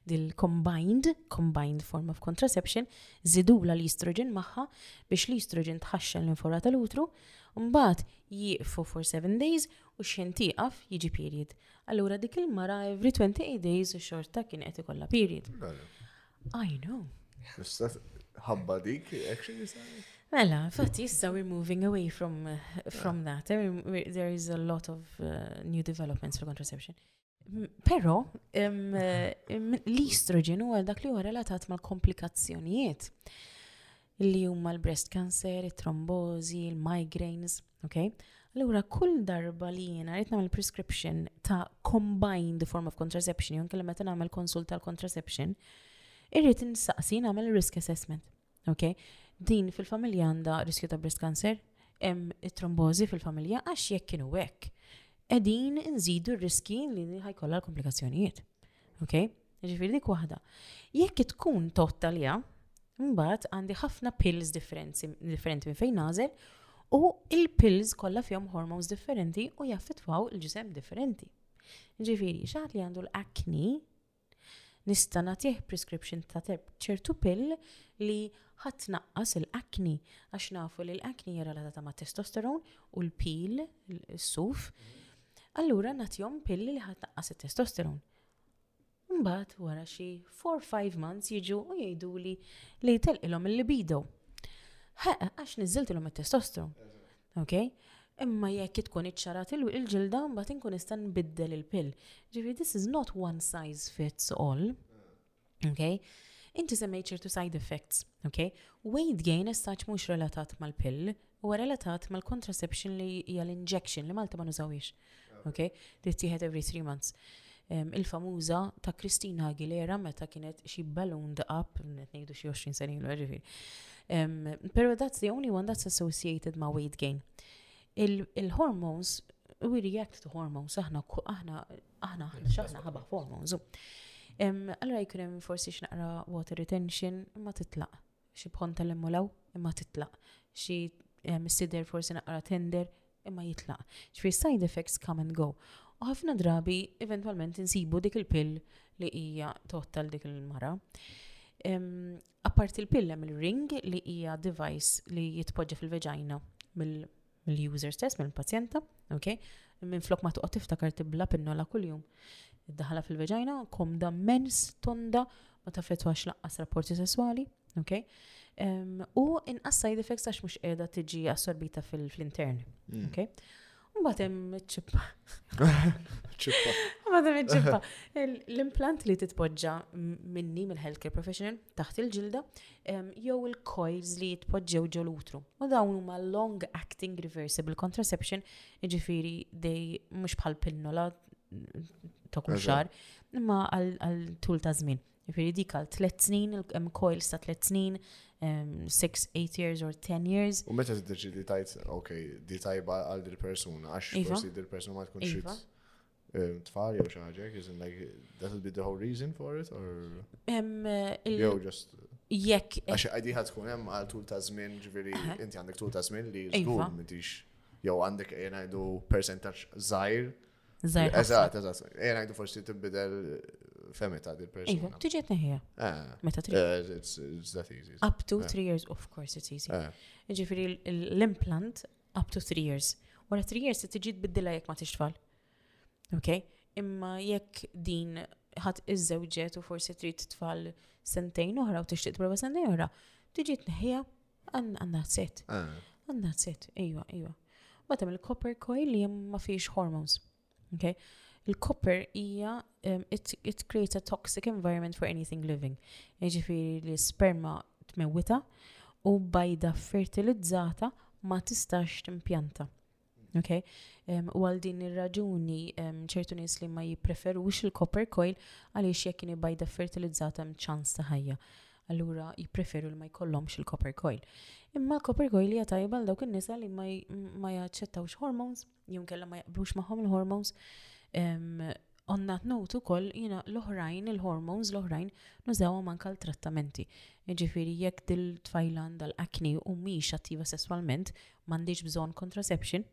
dil-combined, combined form of contraception, zidula l-estrogen maħħa biex l-estrogen tħaxxen l-infora tal-utru, mbagħad jieqfu for 7 days u xien tieqaf jiġi period. Allura dik il-mara every 28 days u xorta kien qed ikollha period. I know. Ħabba dik, actually, Mela, fatt jissa we're moving away from, from that. There, there is a lot of uh, new developments for contraception. Però l-estrogen huwa dak li huwa relatat mal-komplikazzjonijiet li huma l-breast cancer, it-trombozi, il-migraines, ok? Allura kull darba li jiena rrid nagħmel prescription ta' combined form of contraception, jew kellha meta nagħmel konsult tal-contraception, irrid insaqsi nagħmel risk assessment. Ok? Din fil-familja għandha riskju ta' breast cancer, hemm it-trombożi fil-familja għax jekk kienu hekk. Qegħdin nżidu r-riski li ħajkollha l-komplikazzjonijiet. Ok? Ġifieri dik waħda. Jekk tkun tottalja, mbagħad għandi ħafna pills differenti minn fejn nażel u il-pills kollha fihom hormones differenti u jaffetwaw il-ġisem differenti. Ġifiri, xaħat li għandu l-akni, Nista' nagħtih prescription ta' ċertu pill li ħa tnaqqas il-acne għax nafu li l-acne hija relatata ma' testosterone u l-pil, is-suf. Allura nagħtihom pilli li ħa tnaqqas it-testosterone. Mbagħad wara xi 4-5 months jiġu u jgħiduli li telqilhom il-libido. Ħeq, għax niżiltilhom it-testosteron. Ok? Imma jekk tkun iċċarat il-ġilda, mbagħad inkun nista' nbiddel il-pill. Ġifieri this is not one size fits all. Ok? Inti semmejt ċertu side effects, ok? Weight gain istaċ mhux relatat mal-pill, huwa relatat mal-contraception li hija l-injection li Malta ma nużawiex. Ok? Li tieħed every three months. Il-famuża ta' Kristina Aguilera meta kienet xi balloon up, ngħidu xi 20 sena ilu ġifieri. Pero that's the only one that's associated ma' weight gain. Il-hormones, we react to hormones, aħna aħna aħna xaħna ħabba hormones. Allora jkun hemm forsi x'naqra water retention imma titlaq. Xi bħon tal-immolaw imma titlaq. Xi sider forsi naqra tender imma jitlaq. Ġifieri side effects come and go. U ħafna drabi eventwalment insibu dik il-pill li hija total dik il-mara. Apparti l-pill hemm il-ring li hija device li jitpoġġa fil-veġajna mill-user stess, mill-pazjenta, ok? Minn flok ma toqgħod tiftakar tibla pinnola kuljum. Daħla fil-veġajna, komda mens, tonda, ma tafetwax laqqas rapporti sessuali, Okay? Um, u inqas side effects għax mhux qiegħda tiġi assorbita fil-intern. Mm. Okay? Mbagħad hemm iċ-ċippa. ċippa. Mbagħad hemm iċ-ċippa. L-implant li titpoġġa minni mill-healthcare professional taħt il-ġilda jew il-coils li jitpoġġew ġol utru. U dawn huma long acting reversible contraception, jiġifieri dej mhux bħal pinnola ta' kull xar, imma għal tul ta' żmien. Jiġifieri dik għal tliet snin, hemm coil sta' tliet snin, 6, 8 years or 10 years. U meta tiddeċidi tajt, ok, di tajba għal dil persuna għax iva. forsi dil persuna ma tkunx iva. xit tfal jew xi ħaġa, isn't like that would be the whole reason for it or jew just jekk għax għadi ħad tkun hemm għal tul ta' żmien ġifieri inti għandek tul ta' żmien li żgur iva. m'intix jew għandek jgħidu percentaġġ żgħir Zaħir. Eżat, eżat. Ejna għajdu forsi tibbidel femita dil persona. Iva, tiġi tneħija. Ah. Meta trid. Eh, it's that easy. Up to ah. three years, of course it's easy. Ah. Ġifiri l-implant up to three years. Wara three years tiġi tbiddilha jekk ma tixtfal. Ok? Imma jekk din ħadd iżżewġet u forsi trid tfal sentejn oħra u tixtieq prova sentejn oħra, tiġi tneħħija Għanna set. Ah. Għanna set, ejwa, ejwa. Matem il-copper coil li jem ma fiex hormones. Okay? Il-copper hija um, it, it creates a toxic environment for anything living. Ġifiri li sperma tmewita u bajda fertilizzata ma tistax timpjanta. Okay. Um, u għal din ir-raġuni um, ċertu nies li ma jippreferux il-copper coil għaliex jekk kien bajda fertilizzata hemm ċans ta' ħajja. Allura jippreferu li ma jkollhomx il-copper coil. Imma l-copper coil hija tajba għal dawk in-nisa li ma jaċċettawx hormones, jew kellha ma jaqblux magħhom il-hormones. Um, On that note ukoll jiena l-oħrajn il-hormones l-oħrajn nużawhom anke għal trattamenti. Jiġifieri jekk dil-tfajla għandha l-acne u mhix attiva sesswalment, m'għandix bżonn contraception,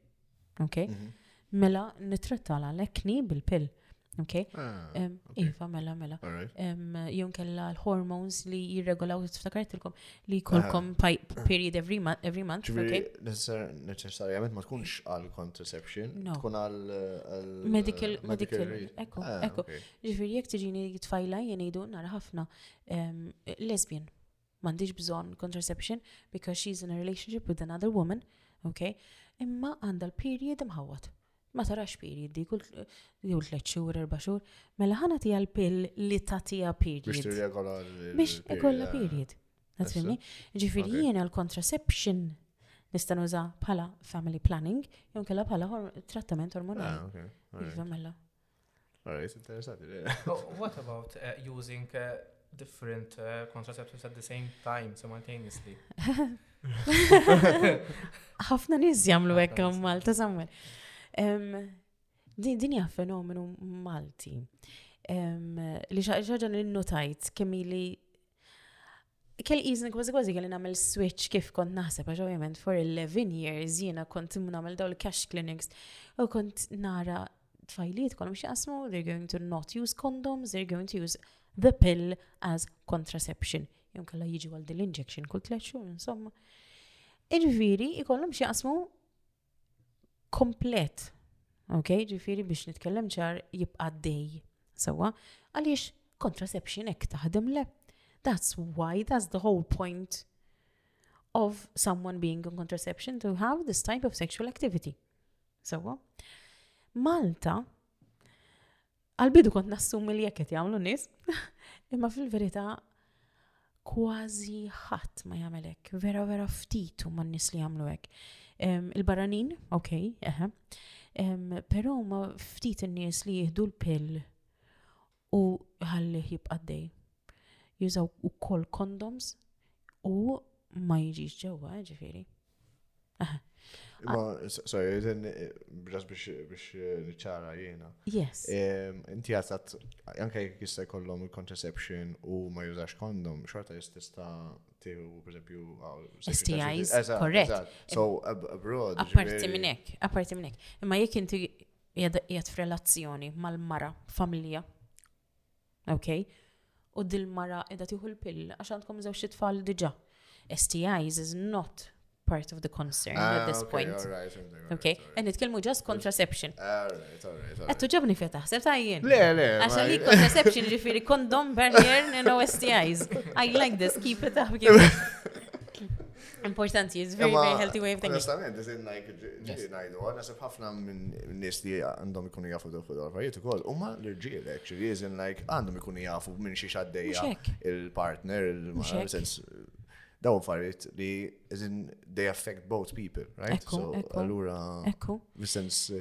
ok? Mhm. Mela nittrattala l-acne bil-pill. Ok? Ah, iva, mela, mela. Jum kella l-hormones li jirregolaw, tiftakar tilkom, Li jkollkom ah. period every, every month. Ġviri, neċessarjament ma tkunx għal contraception, tkun għal medical, medical, ekku, ah, ekku. Ġviri, jek tiġini tfajla jenidu nara ħafna ehm, lesbian. Mandiġ bżon contraception because she's in a relationship with another woman, ok? Imma għanda l-period mħawat. Ma tarax period, di kull jew tliet xhur, erba' xhur, mela ħana tija l-pill li tagħtiha period. Biex tirregola Biex ikollha period. Għatfimni? Ġifieri jiena l-contraception nista' nuża bħala family planning jew kella bħala trattament ormonali. Ah, iva mela. Allora, jis interessati. What about uh, using uh, different uh, contraceptives at the same time, simultaneously? ħafna nies jagħmlu hekk hawn Malta Samuel. Din hija fenomenu Malti. Li xaġa li notajt kemm li Kelli jizni kważi kważi kelli nagħmel switch kif kont naħseb għax ovvjament for 11 years jiena kont nagħmel dawn il-cash clinics u kont nara tfajliet kolom x'jaqsmu, they're going to not use condoms, they're going to use the pill as contraception. Jom kalla jiġu għal din l-injection kull tleċu, insomma. Irviri, ikollhom x'jaqsmu komplet. Ok, ġifiri biex nitkellem ċar jibqa' dej. Sawa, għaliex contraception ek taħdem le. That's why, that's the whole point of someone being on contraception to have this type of sexual activity. Sawa, Malta Għal-bidu kont nassumi li jekk qed jagħmlu nies, imma fil-verità kważi ħadd ma jagħmel hekk, vera vera ftit huma n-nies li jagħmlu hekk. Il-barranin, ok, eħe, però huma ftit in-nies li jieħdu l-pill u ħalli jibqa' dej. Jużaw ukoll kondoms u ma jiġix ġewwa, ġifieri. Ma, sorry, then, just biex niċara jena. Yes. Inti għatat, anke jek jista' jkollhom il-contraception u ma jużax kondom, xorta jistista tiħu, per esempio, STIs, korrekt. So, abroad. Apparti minnek, apparti minnek. Imma jek inti jgħat relazzjoni mal-mara, familja, Ok? U dil-mara edha tiħu l-pill, għax għandkom żewġ tfal diġa. STIs is not part of the concern ah, at this okay, point. All right, all right, okay, and nitkellmu just contraception. All right, all right. Qed tuġobni fejn taħseb tajjien. Le, le. Għax għalik contraception ġifieri kondom barrier and OSTIs. I like this, keep it up. Importanti, it's very, very healthy way of thinking. Onestament, is in like, ġiri najdu, għana sib ħafna minn nis li għandhom ikunu jafu daw fuq l-affarijiet u koll, u ma l-irġiel, actually, is in like, għandhom ikunu jafu minn xiex għaddeja il-partner, il-sens, daw affarijiet li, is in, they affect both people, right? So, allura, mis-sens,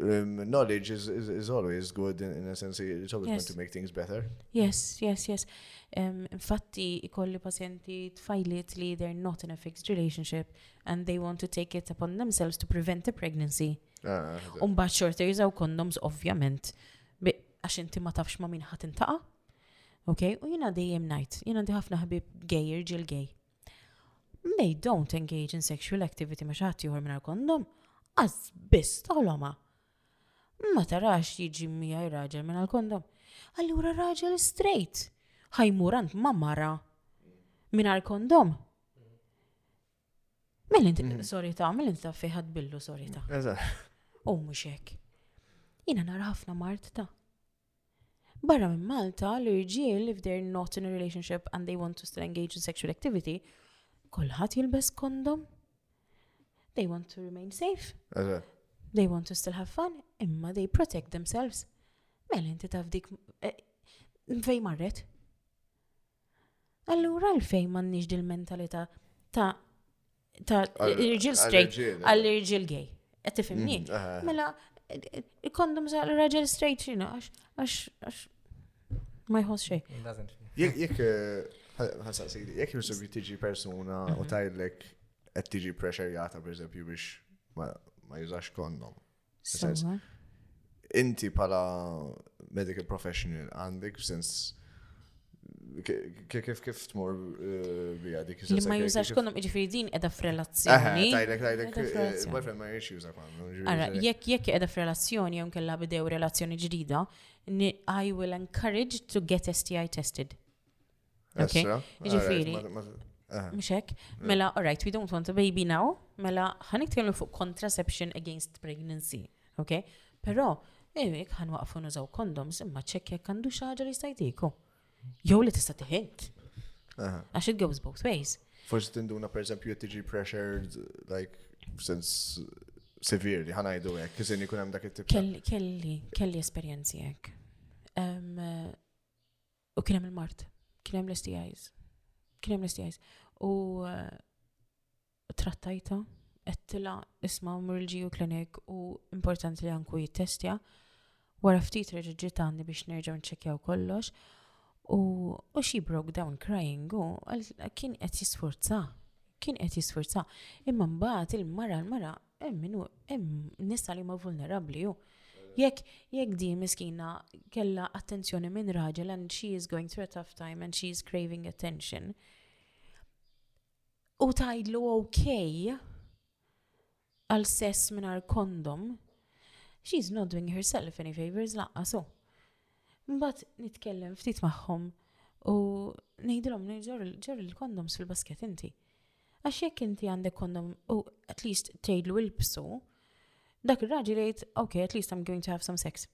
Um, knowledge is, is, is always good in, in a sense, it's always yes. going to make things better. Yes, yes, yes. Um, infatti, ikolli pazjenti tfajliet li they're not in a fixed relationship and they want to take it upon themselves to prevent a pregnancy. Ah, Umbaċ xorta jizaw kondoms, ovvjament, għax inti ma tafx ma minn ħat intaqa. Ok, u jina dejjem najt, jina di ħafna ħbib gay, irġil gay. May don't engage in sexual activity ma xaħat jħor minna kondom, għaz biss toloma. Ma tarax jiġi mija raġel minna kondom. Allura raġel straight, ħajmur għand ma mara minna kondom. Mel inti, mm. sorry ta, mel inti ta fiħad billu, sorry ta. U muxek. Jina nara ħafna mart ta' Barra minn Malta, l-irġiel, if they're not in a relationship and they want to still engage in sexual activity, kulħadd jilbes kondom. They want to remain safe. They want to still have fun, imma they protect themselves. Mela inti taf dik eh, fej marret. Allura l-fej m'għandniex dil-mentalità ta' ta' irġil straight għall-irġil gay. Qed tifhimni? Mm, mela ikondom sa' raġel straight xina għax għax ma jħoss xej. Jekk eh, ħasaqsili, jekk jirsubi tiġi persuna u mhm. tajlek qed tiġi pressurjata pereżempju biex ma jużax kondom. Sens, inti pala medical professional għandek sens kif kif tmur eh, bija dik Li ma jużax kondom ġifiri din edha f'relazzjoni. Tajlek, tajlek, eh, boyfriend ma jirx juża kondom. Għara, jekk jekk edha f'relazzjoni jew kella bidew relazzjoni ġdida, I will encourage to get STI tested. Esra. Ġifiri. Eh. Mux hekk. Mm. Mela, alright, we don't want a baby now. Mela, ħan nitkellmu fuq contraception against pregnancy. Ok? Pero, ewek ħan waqfu nużaw kondoms imma ċekkja kandu xaġa li stajtiku. Jow li tista' tiħint. Għax it goes both ways. Forse tinduna per esempio jett tiġi pressured like since severe li ħanajdu hekk, kizin ikun hemm dak it-tip. Kelli, kelli esperjenzi hekk. U kien hemm il-mart, kien hemm l-STIs, kien hemm l-STIs. U eh, trattajta, għettila isma mur il-ġiju klinik u importanti li għanku jittestja. Wara ftit reġġiet għandi biex nerġaw nċekjaw kollox. U, u she broke down crying u kien qed jisforza. Kien qed jisforza. Imma mbagħad il-mara l-mara Hemm minu hemm nisa li ma vulnerabbli u jekk jekk di miskina kella attenzjoni minn raġel and she is going through a tough time and she is craving attention. U tajdlu okay għal sess minar kondom, she's not doing herself any favors laqqa so. Mbatt nitkellem ftit maħħom u nejdilom ġor il-kondoms fil-basket inti. Għax jekk inti għandek kondom u at least tgħidlu ilbsu, dak ir-raġel jgħid, ok, at least I'm going to have some sex.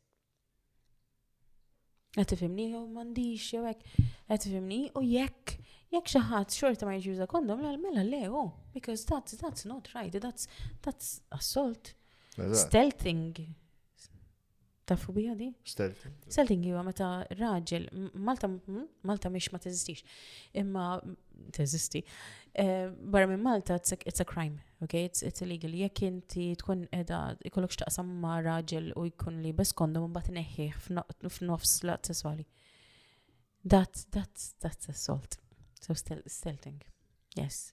Qed tifhimni jew m'għandix jew hekk. Qed tifhimni u jekk jekk xi ħadd xorta ma jiġi kondom mela, mela le u because that's that's not right, that's that's assault. Stealthing. Tafu bija di? Stelting. Stelting jiva meta raġel, Malta, hmm? Malta miex ma teżistix, imma teżisti. Eh, barra minn Malta, it's a crime, ok? It's, it's illegal. Jekk inti tkun edha, ikollok xtaqsam ma raġel u jkun li bes kondom bat neħħieħ f'nofs la sesswali. That's, that's, that's assault. So stelting. Yes.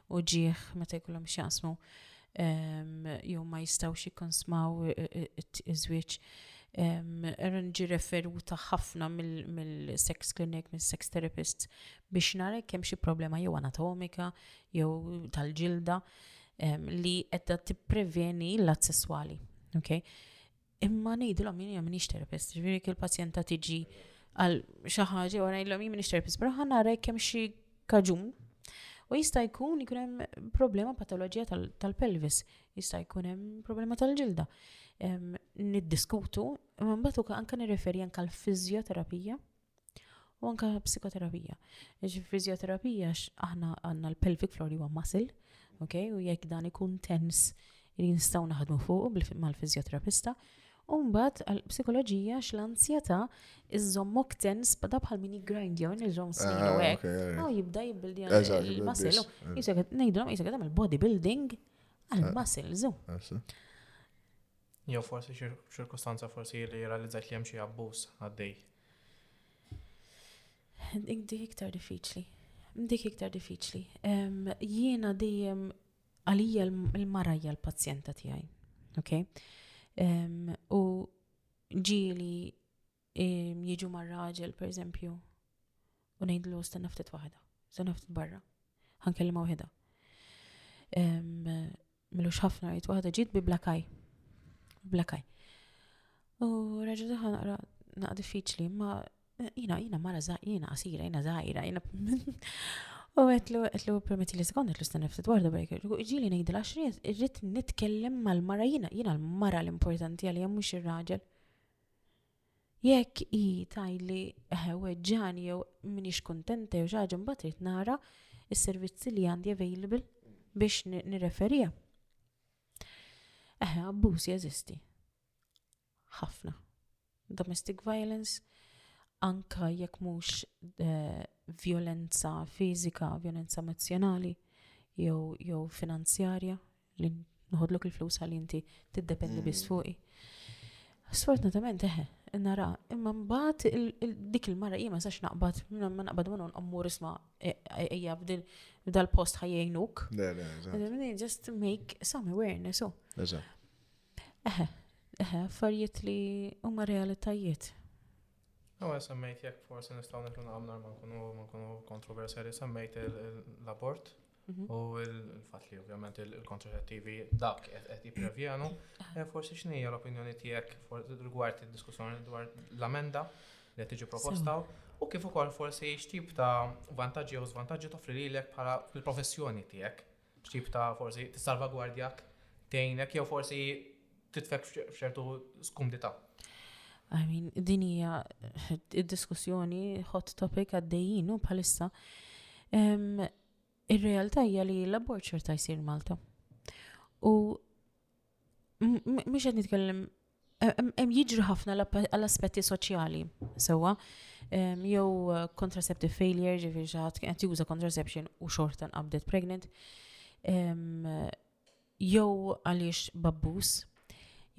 uġigħ meta jkollhom x'jaqsmu jew ma jistgħux jikkonsmaw iż-żwieġ. Erin ġi referuta ħafna mill-sex clinic, mill-sex therapist biex nara kemm xi problema jew anatomika jew tal-ġilda li qed tippreveni l-att sesswali. Okay? Imma ngħidilhom jien jien minix terapist, ġifieri kil pazjenta tiġi għal xi ħaġa wara ngħidilhom jien minix terapist, però ħa nara jekk hemm xi kaġun. U jista' jkun jkun hemm problema patoloġija tal-pelvis, jista' jkun hemm problema tal-ġilda. Niddiskutu, imma mbagħad anke nirreferi anke l-fiżjoterapija u anka psikoterapija. Ġi fizjoterapija aħna għanna l-pelvic floor huwa muscle, ok, u jekk dan ikun tens li nistaw naħdmu fuq mal-fizjoterapista, u mbagħad għal-psikoloġija x'l-anzjetà iżommok tens bada bħal mini grind jew nilżom snin u hekk. U jibda jibbildi għal-muscle. Jisek ngħidulhom jisek tagħmel bodybuilding għal-muscles. Jew forsi xi ċirkustanza forsi li realizzajt li hemm xi abbuż għaddej. Dik iktar diffiċli. Dik iktar diffiċli. Jiena dejjem għalija l-marajja l-pazjenta tiegħi. Okay? U ġieli jiġu mar raġel, per eżempju, u ngħidlu sta naftit waħda, sta naftit barra, ħankellima waħda. Milux ħafna rajt waħda ġiet bi blakaj. Blakaj. U raġel daħħa naqra naqra diffiċli, ma jina jina mara jina qasira, jina zaħira, jina. U għetlu għetlu permetti li sekonda għetlu stanna ftit warda barek. Ġili nejdi l-axri, irrit nitkellem mal-mara jina, jina l-mara l-importanti għalija mux il-raġel. Jekk hi tgħidli weġġagħni jew m'iniex kuntenta jew xi ħaġa mbagħad irid nara s-servizzi li għandi available biex nirreferiha. Eħe, abbuż jeżisti. Ħafna. Domestic violence, anka jekk mhux eh, violenza fiżika, violenza emozjonali, jew jew finanzjarja, li nħodlok il-flus għal inti tiddependi biss mm. fuqi. Sfortunatament eħe, nara, imma mbagħad dik il-mara jien ma sax naqbad, ma naqbad ma nqommur isma' e, e, ejja f'dal-post ħajjejnuk. Le, le, just make some awareness. Oh. Eżatt. Eħe, eħe, affarijiet li huma realitajiet. Għamil semmejt jekk forsi nistaw nitlu naqamnar ma nkunu ma nkunu kontroversjali semmejt l-abort mhm. u l-fat li ovvjament il-kontraċettivi dak qed jipprevjanu. Eh, forsi x'nija l-opinjoni tiegħek rigward id-diskussjoni dwar l-amenda li tiġi proposta u kif ukoll forsi x'tip ta' vantaġġi u żvantaġġi toffri lilek bħala fil-professjoni tiegħek X'tip ta' forsi tissalvagwardjak, tgħinek jew forsi titfek f'ċertu skumdità? I mean, din hija id-diskussjoni hot topic għaddejjin u bħalissa. Ir-realtà hija li l-abort xorta jsir Malta. U Mhux qed nitkellem hemm jiġri ħafna l-aspetti soċjali sewwa jew uh, contraceptive failure ġifieri xi ħadd qed juża contraception u xorta nqabdet pregnant jew għaliex babbus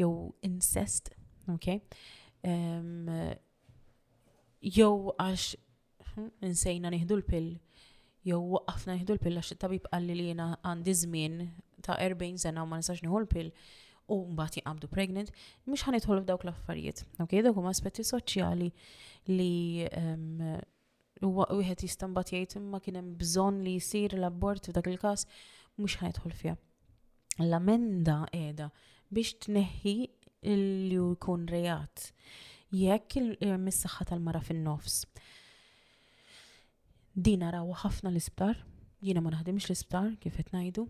jew incest okay jew għax insejna nieħdu l-pill jew waqqafna nieħdu l-pill għax it-tabib qalli li jiena għandi żmien ta' 40 sena u ma nistax nieħu l-pill u mbagħad jinqabdu pregnant, mhux ħan idħol f'dawk l-affarijiet. Ok, dawk huma aspetti soċjali li ehm, huwa wieħed jista' mbagħad jgħid imma kien hemm bżonn li jsir l-abort f'dak il-każ mhux ħan idħol fiha. l-amenda qiegħda biex tneħħi li jkun reat jekk mis-saħħa tal-mara fin-nofs. Din raw ħafna l-isptar, jiena ma naħdimx l-isptar kif qed ngħidu,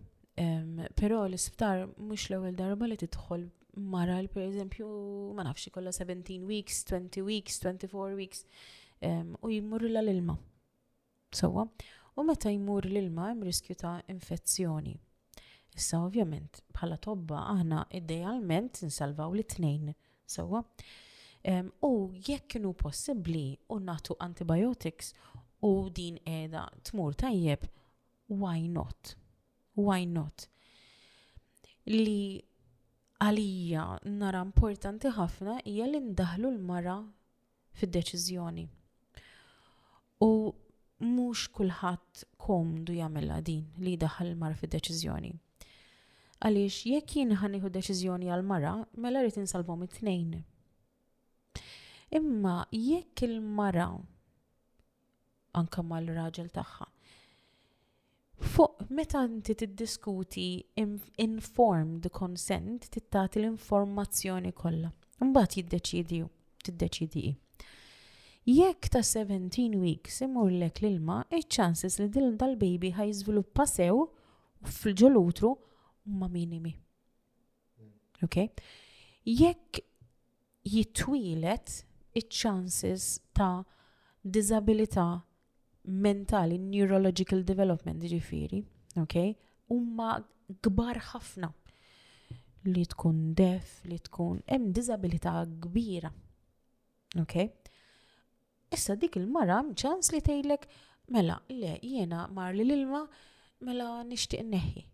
però l-isptar mhux l-ewwel darba li tidħol mara li pereżempju ma nafx ikollha 17 weeks, 20 weeks, 24 weeks u jmurrilha l-ilma. Sewwa, u meta jmur l-ilma hemm riskju ta' infezzjoni. Issa ovvjament bħala tobba aħna idealment insalvaw lit-tnejn, sewwa? Ehm, u jekk kienu possibbli u nagħtu antibiotics u din qiegħda tmur tajjeb, why not? Why not? Li għalija nara importanti ħafna hija li ndaħlu l-mara fid-deċiżjoni. U mhux kulħadd komdu jagħmilha din li jdaħħal il-mara fid-deċiżjoni. Għaliex jekk jien ħanieħu deċiżjoni għal mara, mela rrid insalvom it-tnejn. Imma jekk il-mara anke mal-raġel tagħha. Fuq meta inti tiddiskuti informed consent tittati l-informazzjoni kollha. Imbagħad jiddeċidi tiddeċidi Jekk ta' 17 weeks imur lek l-ilma, iċ-chances li din dal-baby ħaj jiżviluppa sew fil-ġolutru huma minimi. Ok? Jekk jitwieled iċ-chances ta' diżabilità mentali, neurological development ġifiri, ok? Umma gbar ħafna li tkun def, li tkun hemm diżabilità kbira. Ok? Issa dik il-mara ċans li tgħidlek mela le jiena mar li l-ilma mela nixtieq neħi.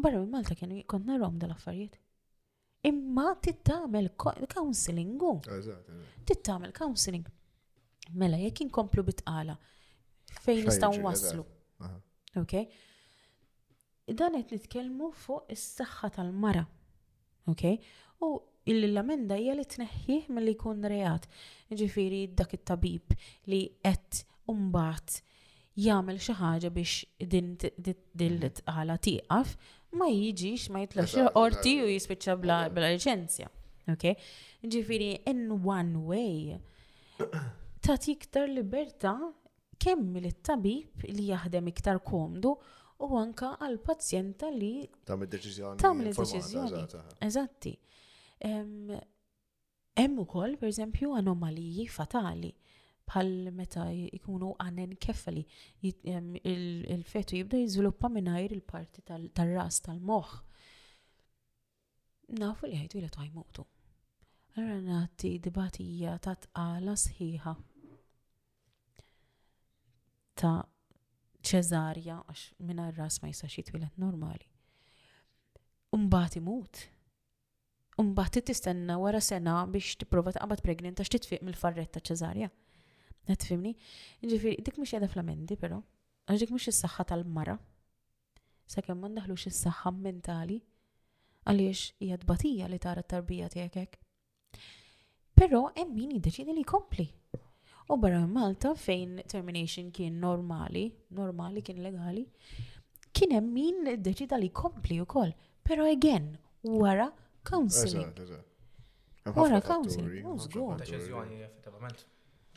Barra minn Malta kienu kont narhom dal-affarijiet. Imma tittamel counseling u. Tittamel counseling. Mela, jekk inkomplu bitqala, fejn nistaw waslu. Ok? Dan qed nitkellmu fuq is-saħħa tal-mara. Ok? U l-lamenda hija li tneħħih milli jkun reat. Ġifieri dak it-tabib li qed mbagħad jagħmel xi ħaġa biex din il-tqala tieqaf, ma jiġix ma jitlax l-qorti u jispiċċa bla liċenzja. Okay? Ġifiri, in one way, ta' iktar libertà kemm li tabib li jaħdem iktar komdu u anka għal pazjenta li tam il-deċizjoni. Tam il-deċizjoni. Eżatti. Hemm ukoll, pereżempju, anomaliji fatali bħal meta jkunu anenkefali, il-fetu jibda jiżviluppa mingħajr il-parti tar-ras tal-moħħ. Nafu li ħajtu jletu ħajmutu. Allora nagħti dibatija ta' tqala sħiħa ta' ċeżarja għax mingħajr ras ma jistax jitwilet normali. Umbagħad imut u mbagħad trid tistenna wara sena biex tipprova taqbad pregnant għax titfiq mill-farret ta' ċeżarja. Qed fimni? Ġifieri dik mhux qiegħda fl-amendi però, għax dik mhux is-saħħa tal-mara. Sakemm ma ndaħlux is-saħħa mentali għaliex hija tbatija li tara t-tarbija tiegħek hekk. Però hemm min jiddeċidi li jkompli. U barra minn Malta fejn termination kien normali, normali kien legali, kien hemm min iddeċida li jkompli wkoll. Però again, wara counseling. Eżatt, eżatt. Hemm Wara ħafna counseling, fatturi, mhux hemm żgur. ħafna fatturi. Deċiżjoni effettivament.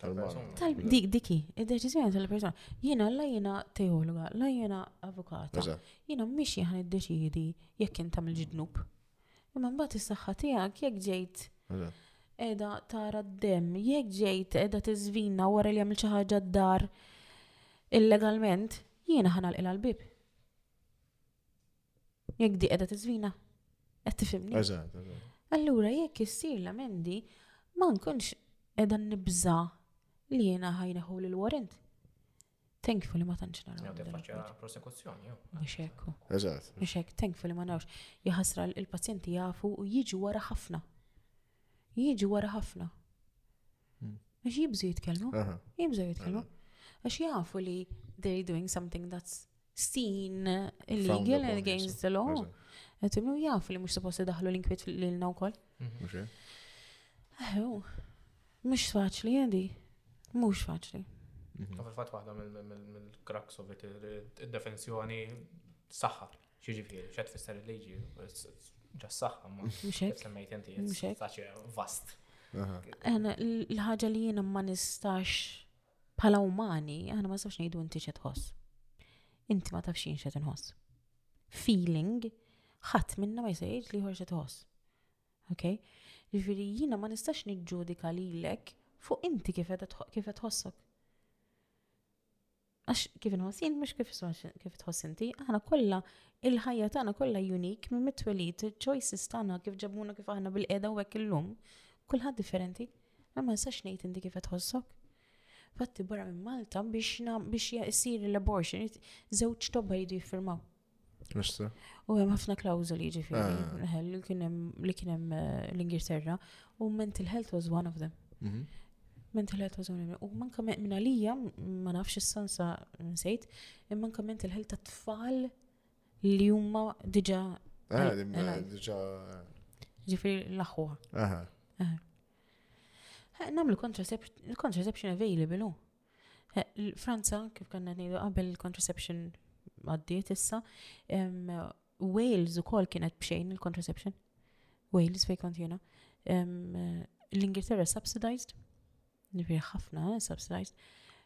Tal-Malta. Tal dik diki, id-deċiżjoni tal-persuna. Jiena la jiena teologa, la jiena avukata. Eżatt. Jiena mhix jieħan iddeċidi jekk int tagħmel ġidnub. Imma mbagħad is-saħħa tiegħek jekk ġejt qiegħda tara d-demm, jekk ġejt qiegħda tiżvina wara li jagħmel xi ħaġa d-dar illegalment, jiena ħana l l-bib. Jekk di qiegħda tiżvina, qed tifhimni. Eżatt, eżatt. Allura jekk issir l-amendi, ma nkunx edha nibza li jena ħajneħu l-warrant. Thankfully ma tantx naraw. Jew tiffaċċja prosekuzzjoni jew. Mhux hekk. Eżatt. Mhux hekk, thankfully ma narawx. Jaħasra il-pazjenti jafu u jiġu wara ħafna. Jiġu wara ħafna. Hmm. Għax jibżu jitkellmu. Jibżu jitkellmu. Għax jafu li they're doing something that's Steen illegal and against the law. Għetimlu jaf li mux suppost daħlu l-inkwiet l-ilna u koll. Mhm. Eħu, mux faċli għedi. Mux faċli. Mhm. Fil-fat waħda mill-kraks u id-defensjoni saħħa. Xieġifieri, xed fisser il-liġi, ġa saħħa ma. Mxek. Semmejt inti, vast. L-ħagġa li jiena ma nistax Bħala umani, aħna ma nistgħux ngħidu inti x'qed tħoss. Inti ma tafx jien x'qed inħoss. Feeling ħadd minna ma jista' jgħid li ħorġet tħoss. Ok? Ġifieri jiena ma nistax niġġudika lilek fuq inti kif qed tħossok. Għax kif inħoss jien mhux kif kif tħoss inti, aħna kollha il-ħajja tagħna kollha unik minn mitwelid, choices tagħna kif ġabuna kif aħna bil-qiegħda u hekk illum, kulħadd differenti. Na ma nistax ngħid inti kif qed tħossok. Fatti barra minn Malta biex biex jsir l-abortion, żewġ tobba jridu jiffirmaw. U hemm ħafna klawżoli ġifieri ah. li kien hemm eh, l-Ingilterra u mental health was one of them. Mhm. Mental health was one of them. U manka minn għalija ma nafx is-sansa nsejt, imma manka mental health ta' tfal Li huma diġa. Eh, li huma eh, diġa. Ġifri l-aħwa. Aha. Eh, Namlu contraception available u. Franza, kif kanna nejdu qabel contraception għaddiet issa, Wales u kol kienet bxejn il-contraception. Wales fej kont jena. L-Ingilterra subsidized. Nifir ħafna, eh, subsidized.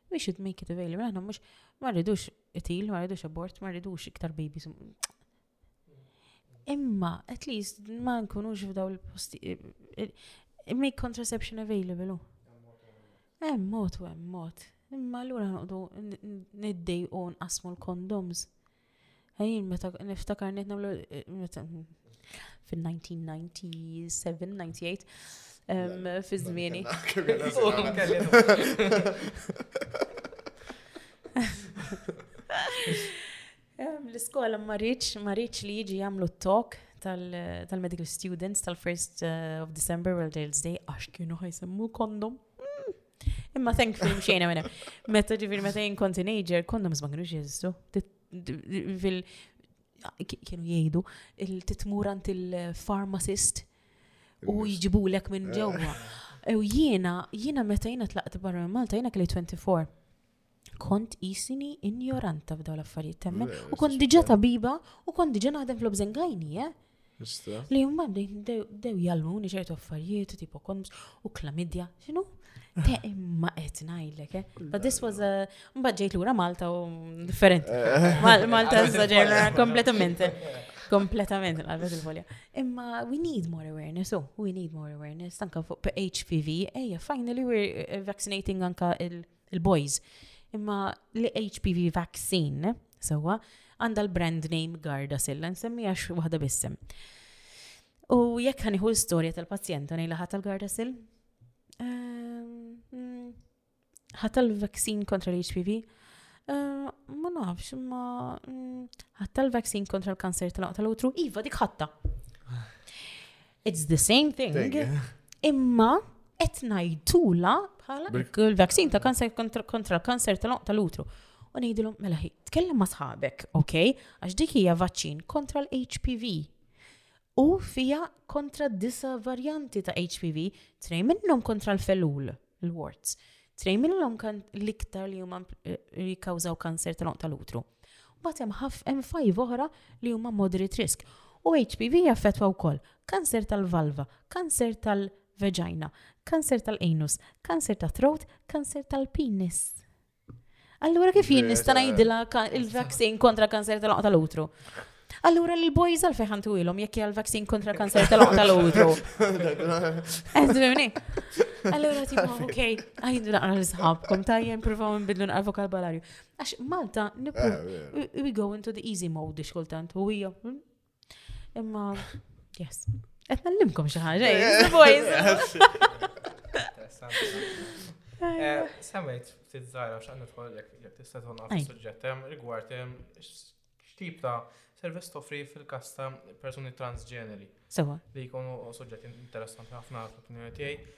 We should make it available. Aħna mux ma rridux itil, ma rridux abort, ma rridux iktar babies. Imma, at least, ma nkunux f'daw il-posti. Make contraception available. Hemm mod u hemm mod. Imma allura nqogħdu niddej u nqasmu l-kondoms. Għajin, meta niftakar net namlu fil-1997-98 fi zmieni. L-iskola marriċ, marriċ li jiġi jamlu t-tok tal-medical students tal-1st eh, of December, World Girls Day, għax kienu ħajsemmu kondom. Imma thank film xejna minna. Meta ġifir meta jien kont teenager, kondoms ma kienu jeżistu. Fil kienu jgħidu il-titmur għand il-pharmacist u jġibu lek minn eh. ġewwa. U jiena, jiena meta jiena tlaqt barra minn Malta, jiena kelli 24. kont jisini injoranta f'daw l-affarijiet temmen. U kont diġa tabiba u kont diġa naħdem fl-obżengajni, eh? Li jumma dew jallmuni ċertu affarijiet, tipo kondoms u klamidja, xinu? Te imma qed ngħidlek, eh? But this was a mbagħad ġejt lura Malta u differenti. Malta ġejna kompletament. Kompletament għalbet il-volja. Imma we need more awareness, oh, we need more awareness, tanka fuq HPV, eja, finally we're eh, vaccinating anka il- Il-boys. Imma li HPV vaccine, sewa, għanda l-brand name Garda Silla, nsemmi għax wahda bissem. U jekk ħaniħu l-storja tal-pazjenta nejla ħat tal-Garda Sill? Ehm, mm, ħat tal-vaksin kontra l-HPV? Ehm, ma nafx, ma mm, ħat tal-vaksin kontra l-kanser tal-aqta l-utru? Iva, dik ħatta. It's the same thing. Imma qed ngħidula bħala il-vaksin ta' kanser kontra l-kanser tal-oqta l-utru. U ngħidilhom mela ħi, tkellem ma' sħabek, ok? Għax dik hija vaċċin kontra l-HPV. U fija kontra disa varjanti ta' HPV, trej minnhom kontra l-felul. il-warts. Trej minnhom kan l-iktar li huma jikkawżaw kanser tal tal-utru. Mbagħad hemm ħaf hemm fajv oħra li huma moderate risk. U HPV jaffettwa wkoll kanser tal-valva, kanser tal-veġajna, kanser tal-anus, kanser tat-throat, kanser tal-penis. Allura kif jien nista' ngħidilha il-vaccine kontra kanser tal-oqgħa tal-utru? Allura l-boys għal fejħan tu ilom jekk għal vaccine kontra kanser tal-oqgħa tal-utru. Għazmimni. Allura tipo, ok, għajdu naqra l-sħabkom, tajjem provaw nbidlu naqra vokabularju. Għax Malta, eh, we go into the easy mode xkultant, u hija, hmm? Imma, yes. Qed nallimkom xi ħaġa, eh, boys. Eh, semmejt ftit żgħira x'għan nidħol jekk tista' tkun għaf suġġett hemm rigward hemm x'tip ta' servizz toffri fil-każ ta' persuni transġeneri. Sewa. Li jkunu suġġetti interessanti ħafna fl-opinjoni tiegħi.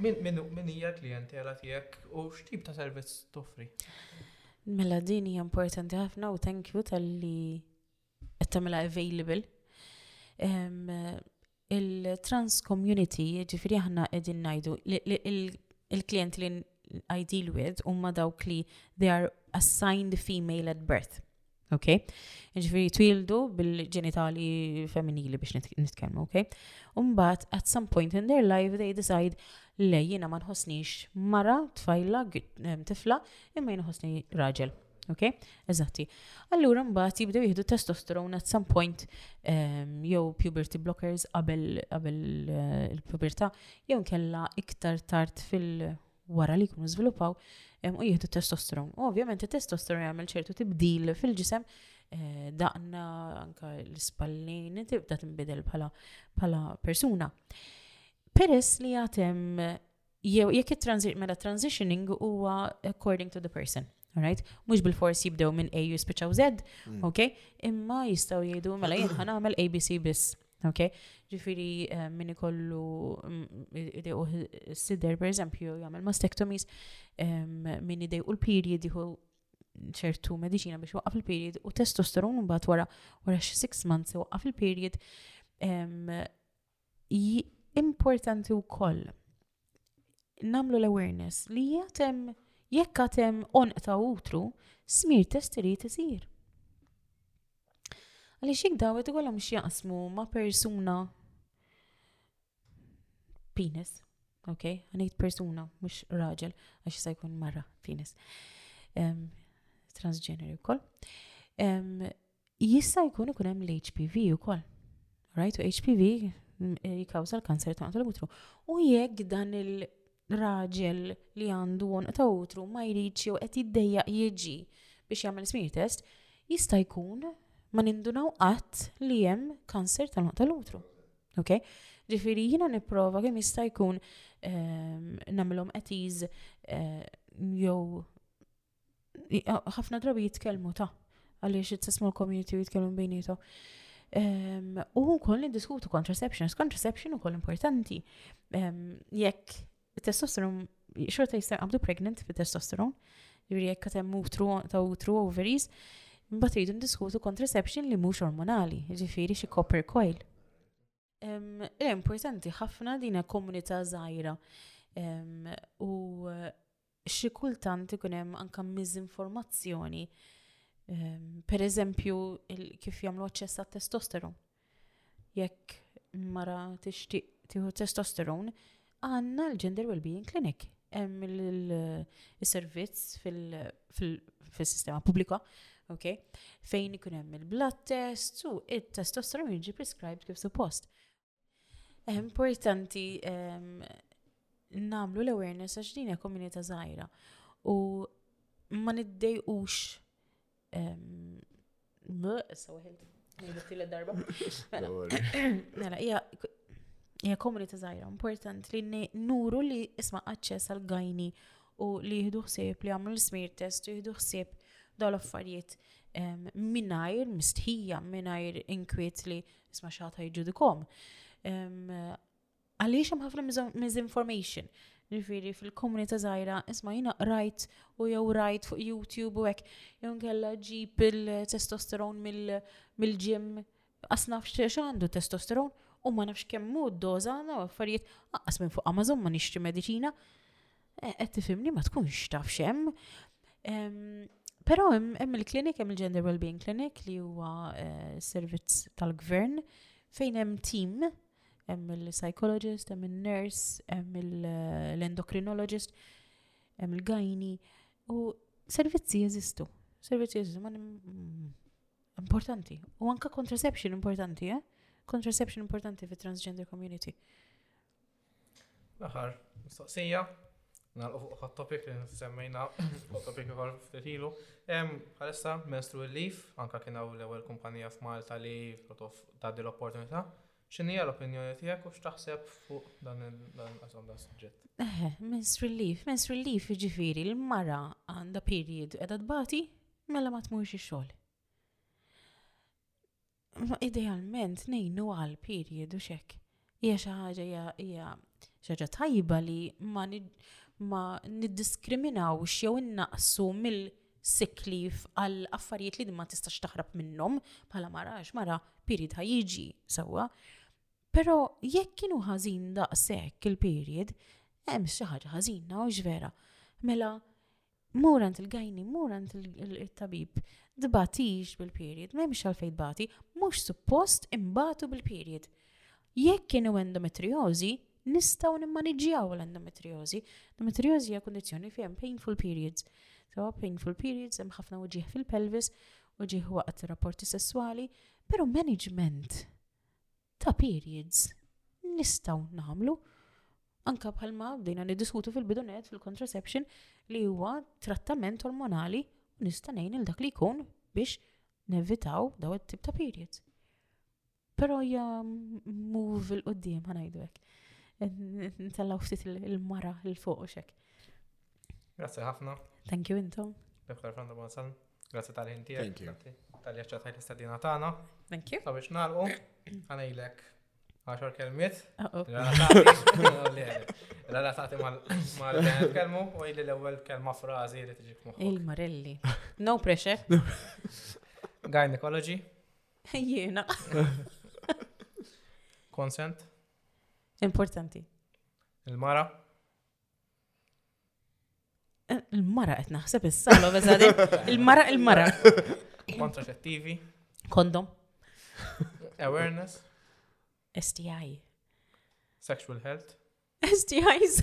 Min hija l-klijentela tiegħek u x'tip ta' servizz toffri? Mela din hija importanti ħafna u thank you tal-li qed tagħmilha available. Il-trans community, ġifieri aħna qegħdin ngħidu il-klijent li I deal with huma dawk li they are assigned female at birth. Ok? Ġifiri twildu bil-ġenitali femminili biex nitkellmu, ok? Umbat, at some point in their life, they decide le jina ma nħosnix mara, tfajla, tifla, imma jina nħosni raġel. Ok? Eżatti. Allura mbagħad jibdew jieħdu testosterone at some point um, jew puberty blockers qabel qabel uh, il-pubertà jew nkella iktar tard fil wara li jkunu żviluppaw u jieħdu testosteron. U ovvjament it-testosteron jagħmel ċertu tibdil fil-ġisem eh, daqna anka l-ispallin tibda tinbidel bħala persuna. Peress li għatem jew jekk it-transit mela transitioning huwa according to the person. Alright? Mux bil-fors jibdew minn A jispiċaw Z, mm. ok? Imma jistaw jgħidu mela jien ħan għamel ABC biss. Ok? Ġifiri eh, min ikollu mm, idew sider per eżempju jagħmel mastectomies, min idew u l-period jieħu ċertu medicina biex waqqaf il-period u testosteron mbagħad wara wara 6 months waqqaf il-period Importanti wkoll namlu l-awareness li jatem jekk għatem onq ta' utru, smir test irid isir. Għaliex jekk daw qed ikollhom x'jaqsmu ma' persuna penis, ok, għanejt persuna, mhux raġel, għax jista' jkun marra penis. Um, transgeneri wkoll. Um, Jista' jkun ikun hemm l-HPV ukoll. Right, u HPV eh, jikawża l-kanser ta' għandu l-utru. U jekk dan il-raġel li għandu għonq ta' utru ma jridx jew qed jiddejjaq jiġi biex jagħmel smear test, jista' jkun ma nindunaw qatt li hemm kanser ta' għandu l-utru. Okay? Ġifiri, jina niprofa kemm jista' jkun ehm, namlhom qatiż eh, jew ħafna drabi jitkellmu ta' għaliex it's a small community u jitkellmu bejnietu. Ehm, u wkoll niddiskutu contraception, contraception ukoll importanti. Ehm, jekk testosteron xorta jista' għabdu pregnant bi testosteron, jiġri jekk katem utru ta' utru ovaries, mbagħad rridu ndiskutu contraception li mhux ormonali, jiġifieri xi copper coil. Eh, importanti ħafna din komunità żgħira u eh, xi kultant ikun hemm anke miżinformazzjoni. Per eżempju, kif jagħmlu aċċess għat testosteron. Jekk mara tixtieq tieħu testosteron, Għandna l-Gender Wellbeing Clinic, hemm il-servizz fil-sistema pubblika, ok? Fejn ikun hemm il-blood test u it-testosteron jiġi prescribed kif suppost. Importanti ehm, namlu l-awareness għax din hija komunità żgħira u ma niddejqux Issa weħilt. Tile darba. Mela, mela hija komunità żgħira importanti li nuru li isma' aċċess għal gajni u li jieħdu ħsieb li jagħmlu l-smear test u jieħdu ħsieb dawn l-affarijiet mingħajr mistħija mingħajr inkwiet li isma' xagħta jġudikom. Għaliex hemm ħafna misinformation. Ġifieri fil-komunità żgħira isma' jiena qrajt u jew rajt fuq YouTube u hekk jew nkella ġib il-testosteron mill-ġim qas nafx x'għandu testosteron u ma nafx kemm hu d-doża għandna affarijiet aqqas minn fuq Amazon ma nixtri mediċina. E, qed tifhimni ma tkunx taf x'hemm. Però hemm il-klinik, hemm il-Gender Wellbeing Clinic li huwa e, servizz tal-gvern fejn hemm tim hemm il-psychologist, hemm il-nurse, hemm l-endocrinologist, hemm il-gajni, u servizzi jeżistu. Servizzi jeżistu, ma importanti. U anka contraception importanti, eh? Contraception importanti fi transgender community. L-aħħar mistoqsija, nagħlqu fuq hot topic li semmejna hot topic ieħor ftit ilu. Bħalissa menstru l-lif, anke kien hawn l-ewwel kumpanija f'Malta li tgħaddi l-opportunità. X'inhi l-opinjoni tiegħek u x'taħseb fuq dan il-qasam dan suġġett? Eħe, menstru l-lif, menstru l-lif jiġifieri l-mara għandha period qiegħda tbati mela ma tmurx ix-xogħol. Ma idealment nejnu għal period u xek. Hija xi ħaġa hija xi ħaġa tajba li ma ma niddiskriminawx jew innaqsu mill siklif għal affarijiet li ma tistax taħrab minnhom bħala mara għax mara period ħa jiġi sewwa. Però jekk kienu ħażin daqshekk il-period, hemm xi ħaġa ħażina u vera. Mela Mur għand il-gajni, mur għand il-tabib. Dbatix bil-period, ma jemx għalfejn dbati, mhux suppost imbatu bil-period. Jekk kienu endometriozi, nistaw nimmaniġġjaw l-endometriozi. Endometriozi hija kondizjoni fejn painful periods. Sewa painful periods hemm ħafna uġieħ fil-pelvis, uġieħ waqt rapporti sessuali, però management ta' periods nistgħu nagħmlu anka bħalma bdejna niddiskutu fil-bidunet fil-contraception li huwa trattament ormonali u nista' ngħin il dak li jkun biex nevitaw daw it-tip ta' periods. Però hija move il-qoddim ħanajdu hekk. Ntellaw ftit il-mara il-fuq u xek. Grazie ħafna. Thank you intom. Dr. Fernando Bonsan. Grazzi tal-ħin tiegħek. Grazzi tal-li ċċataj l-istadina tagħna. Thank you. Sabiex nagħlqu, ħanejlek għaxar kelmiet. Relatati mal-kelmu u jilli l-ewwel kelma frażi li tiġi moħħok. Il-Marelli. No pressure. Gynecology. Jiena. Consent. Importanti. Il-mara. Eh, il-mara qed naħseb issa Il-mara il-mara. Kontraċettivi. Kondom. Awareness. STI. Sexual health. STIs.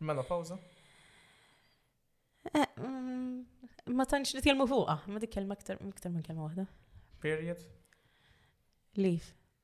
Menopause. Eh, mm, ma tantx li tkellmu fuqha, ma dik kelma iktar minn kelma waħda. Period. Leave.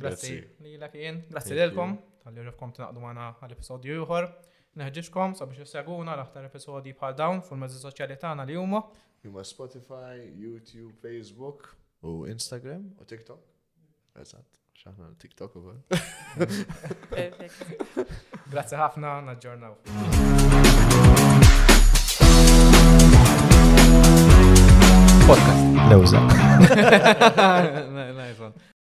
Grazzi lilek jien, grazzi lilkom tal-li rifkom tinaqdu magħna għal-episodju ieħor. Neħġiġkom sabiex isseguna l-aktar episodji bħal dawn fuq mezzi soċjali tagħna li huma. Huma Spotify, YouTube, Facebook u Instagram u TikTok. Eżatt, x'aħna TikTok ukoll. Grazzi ħafna, naġġornaw. Podcast. Lewża.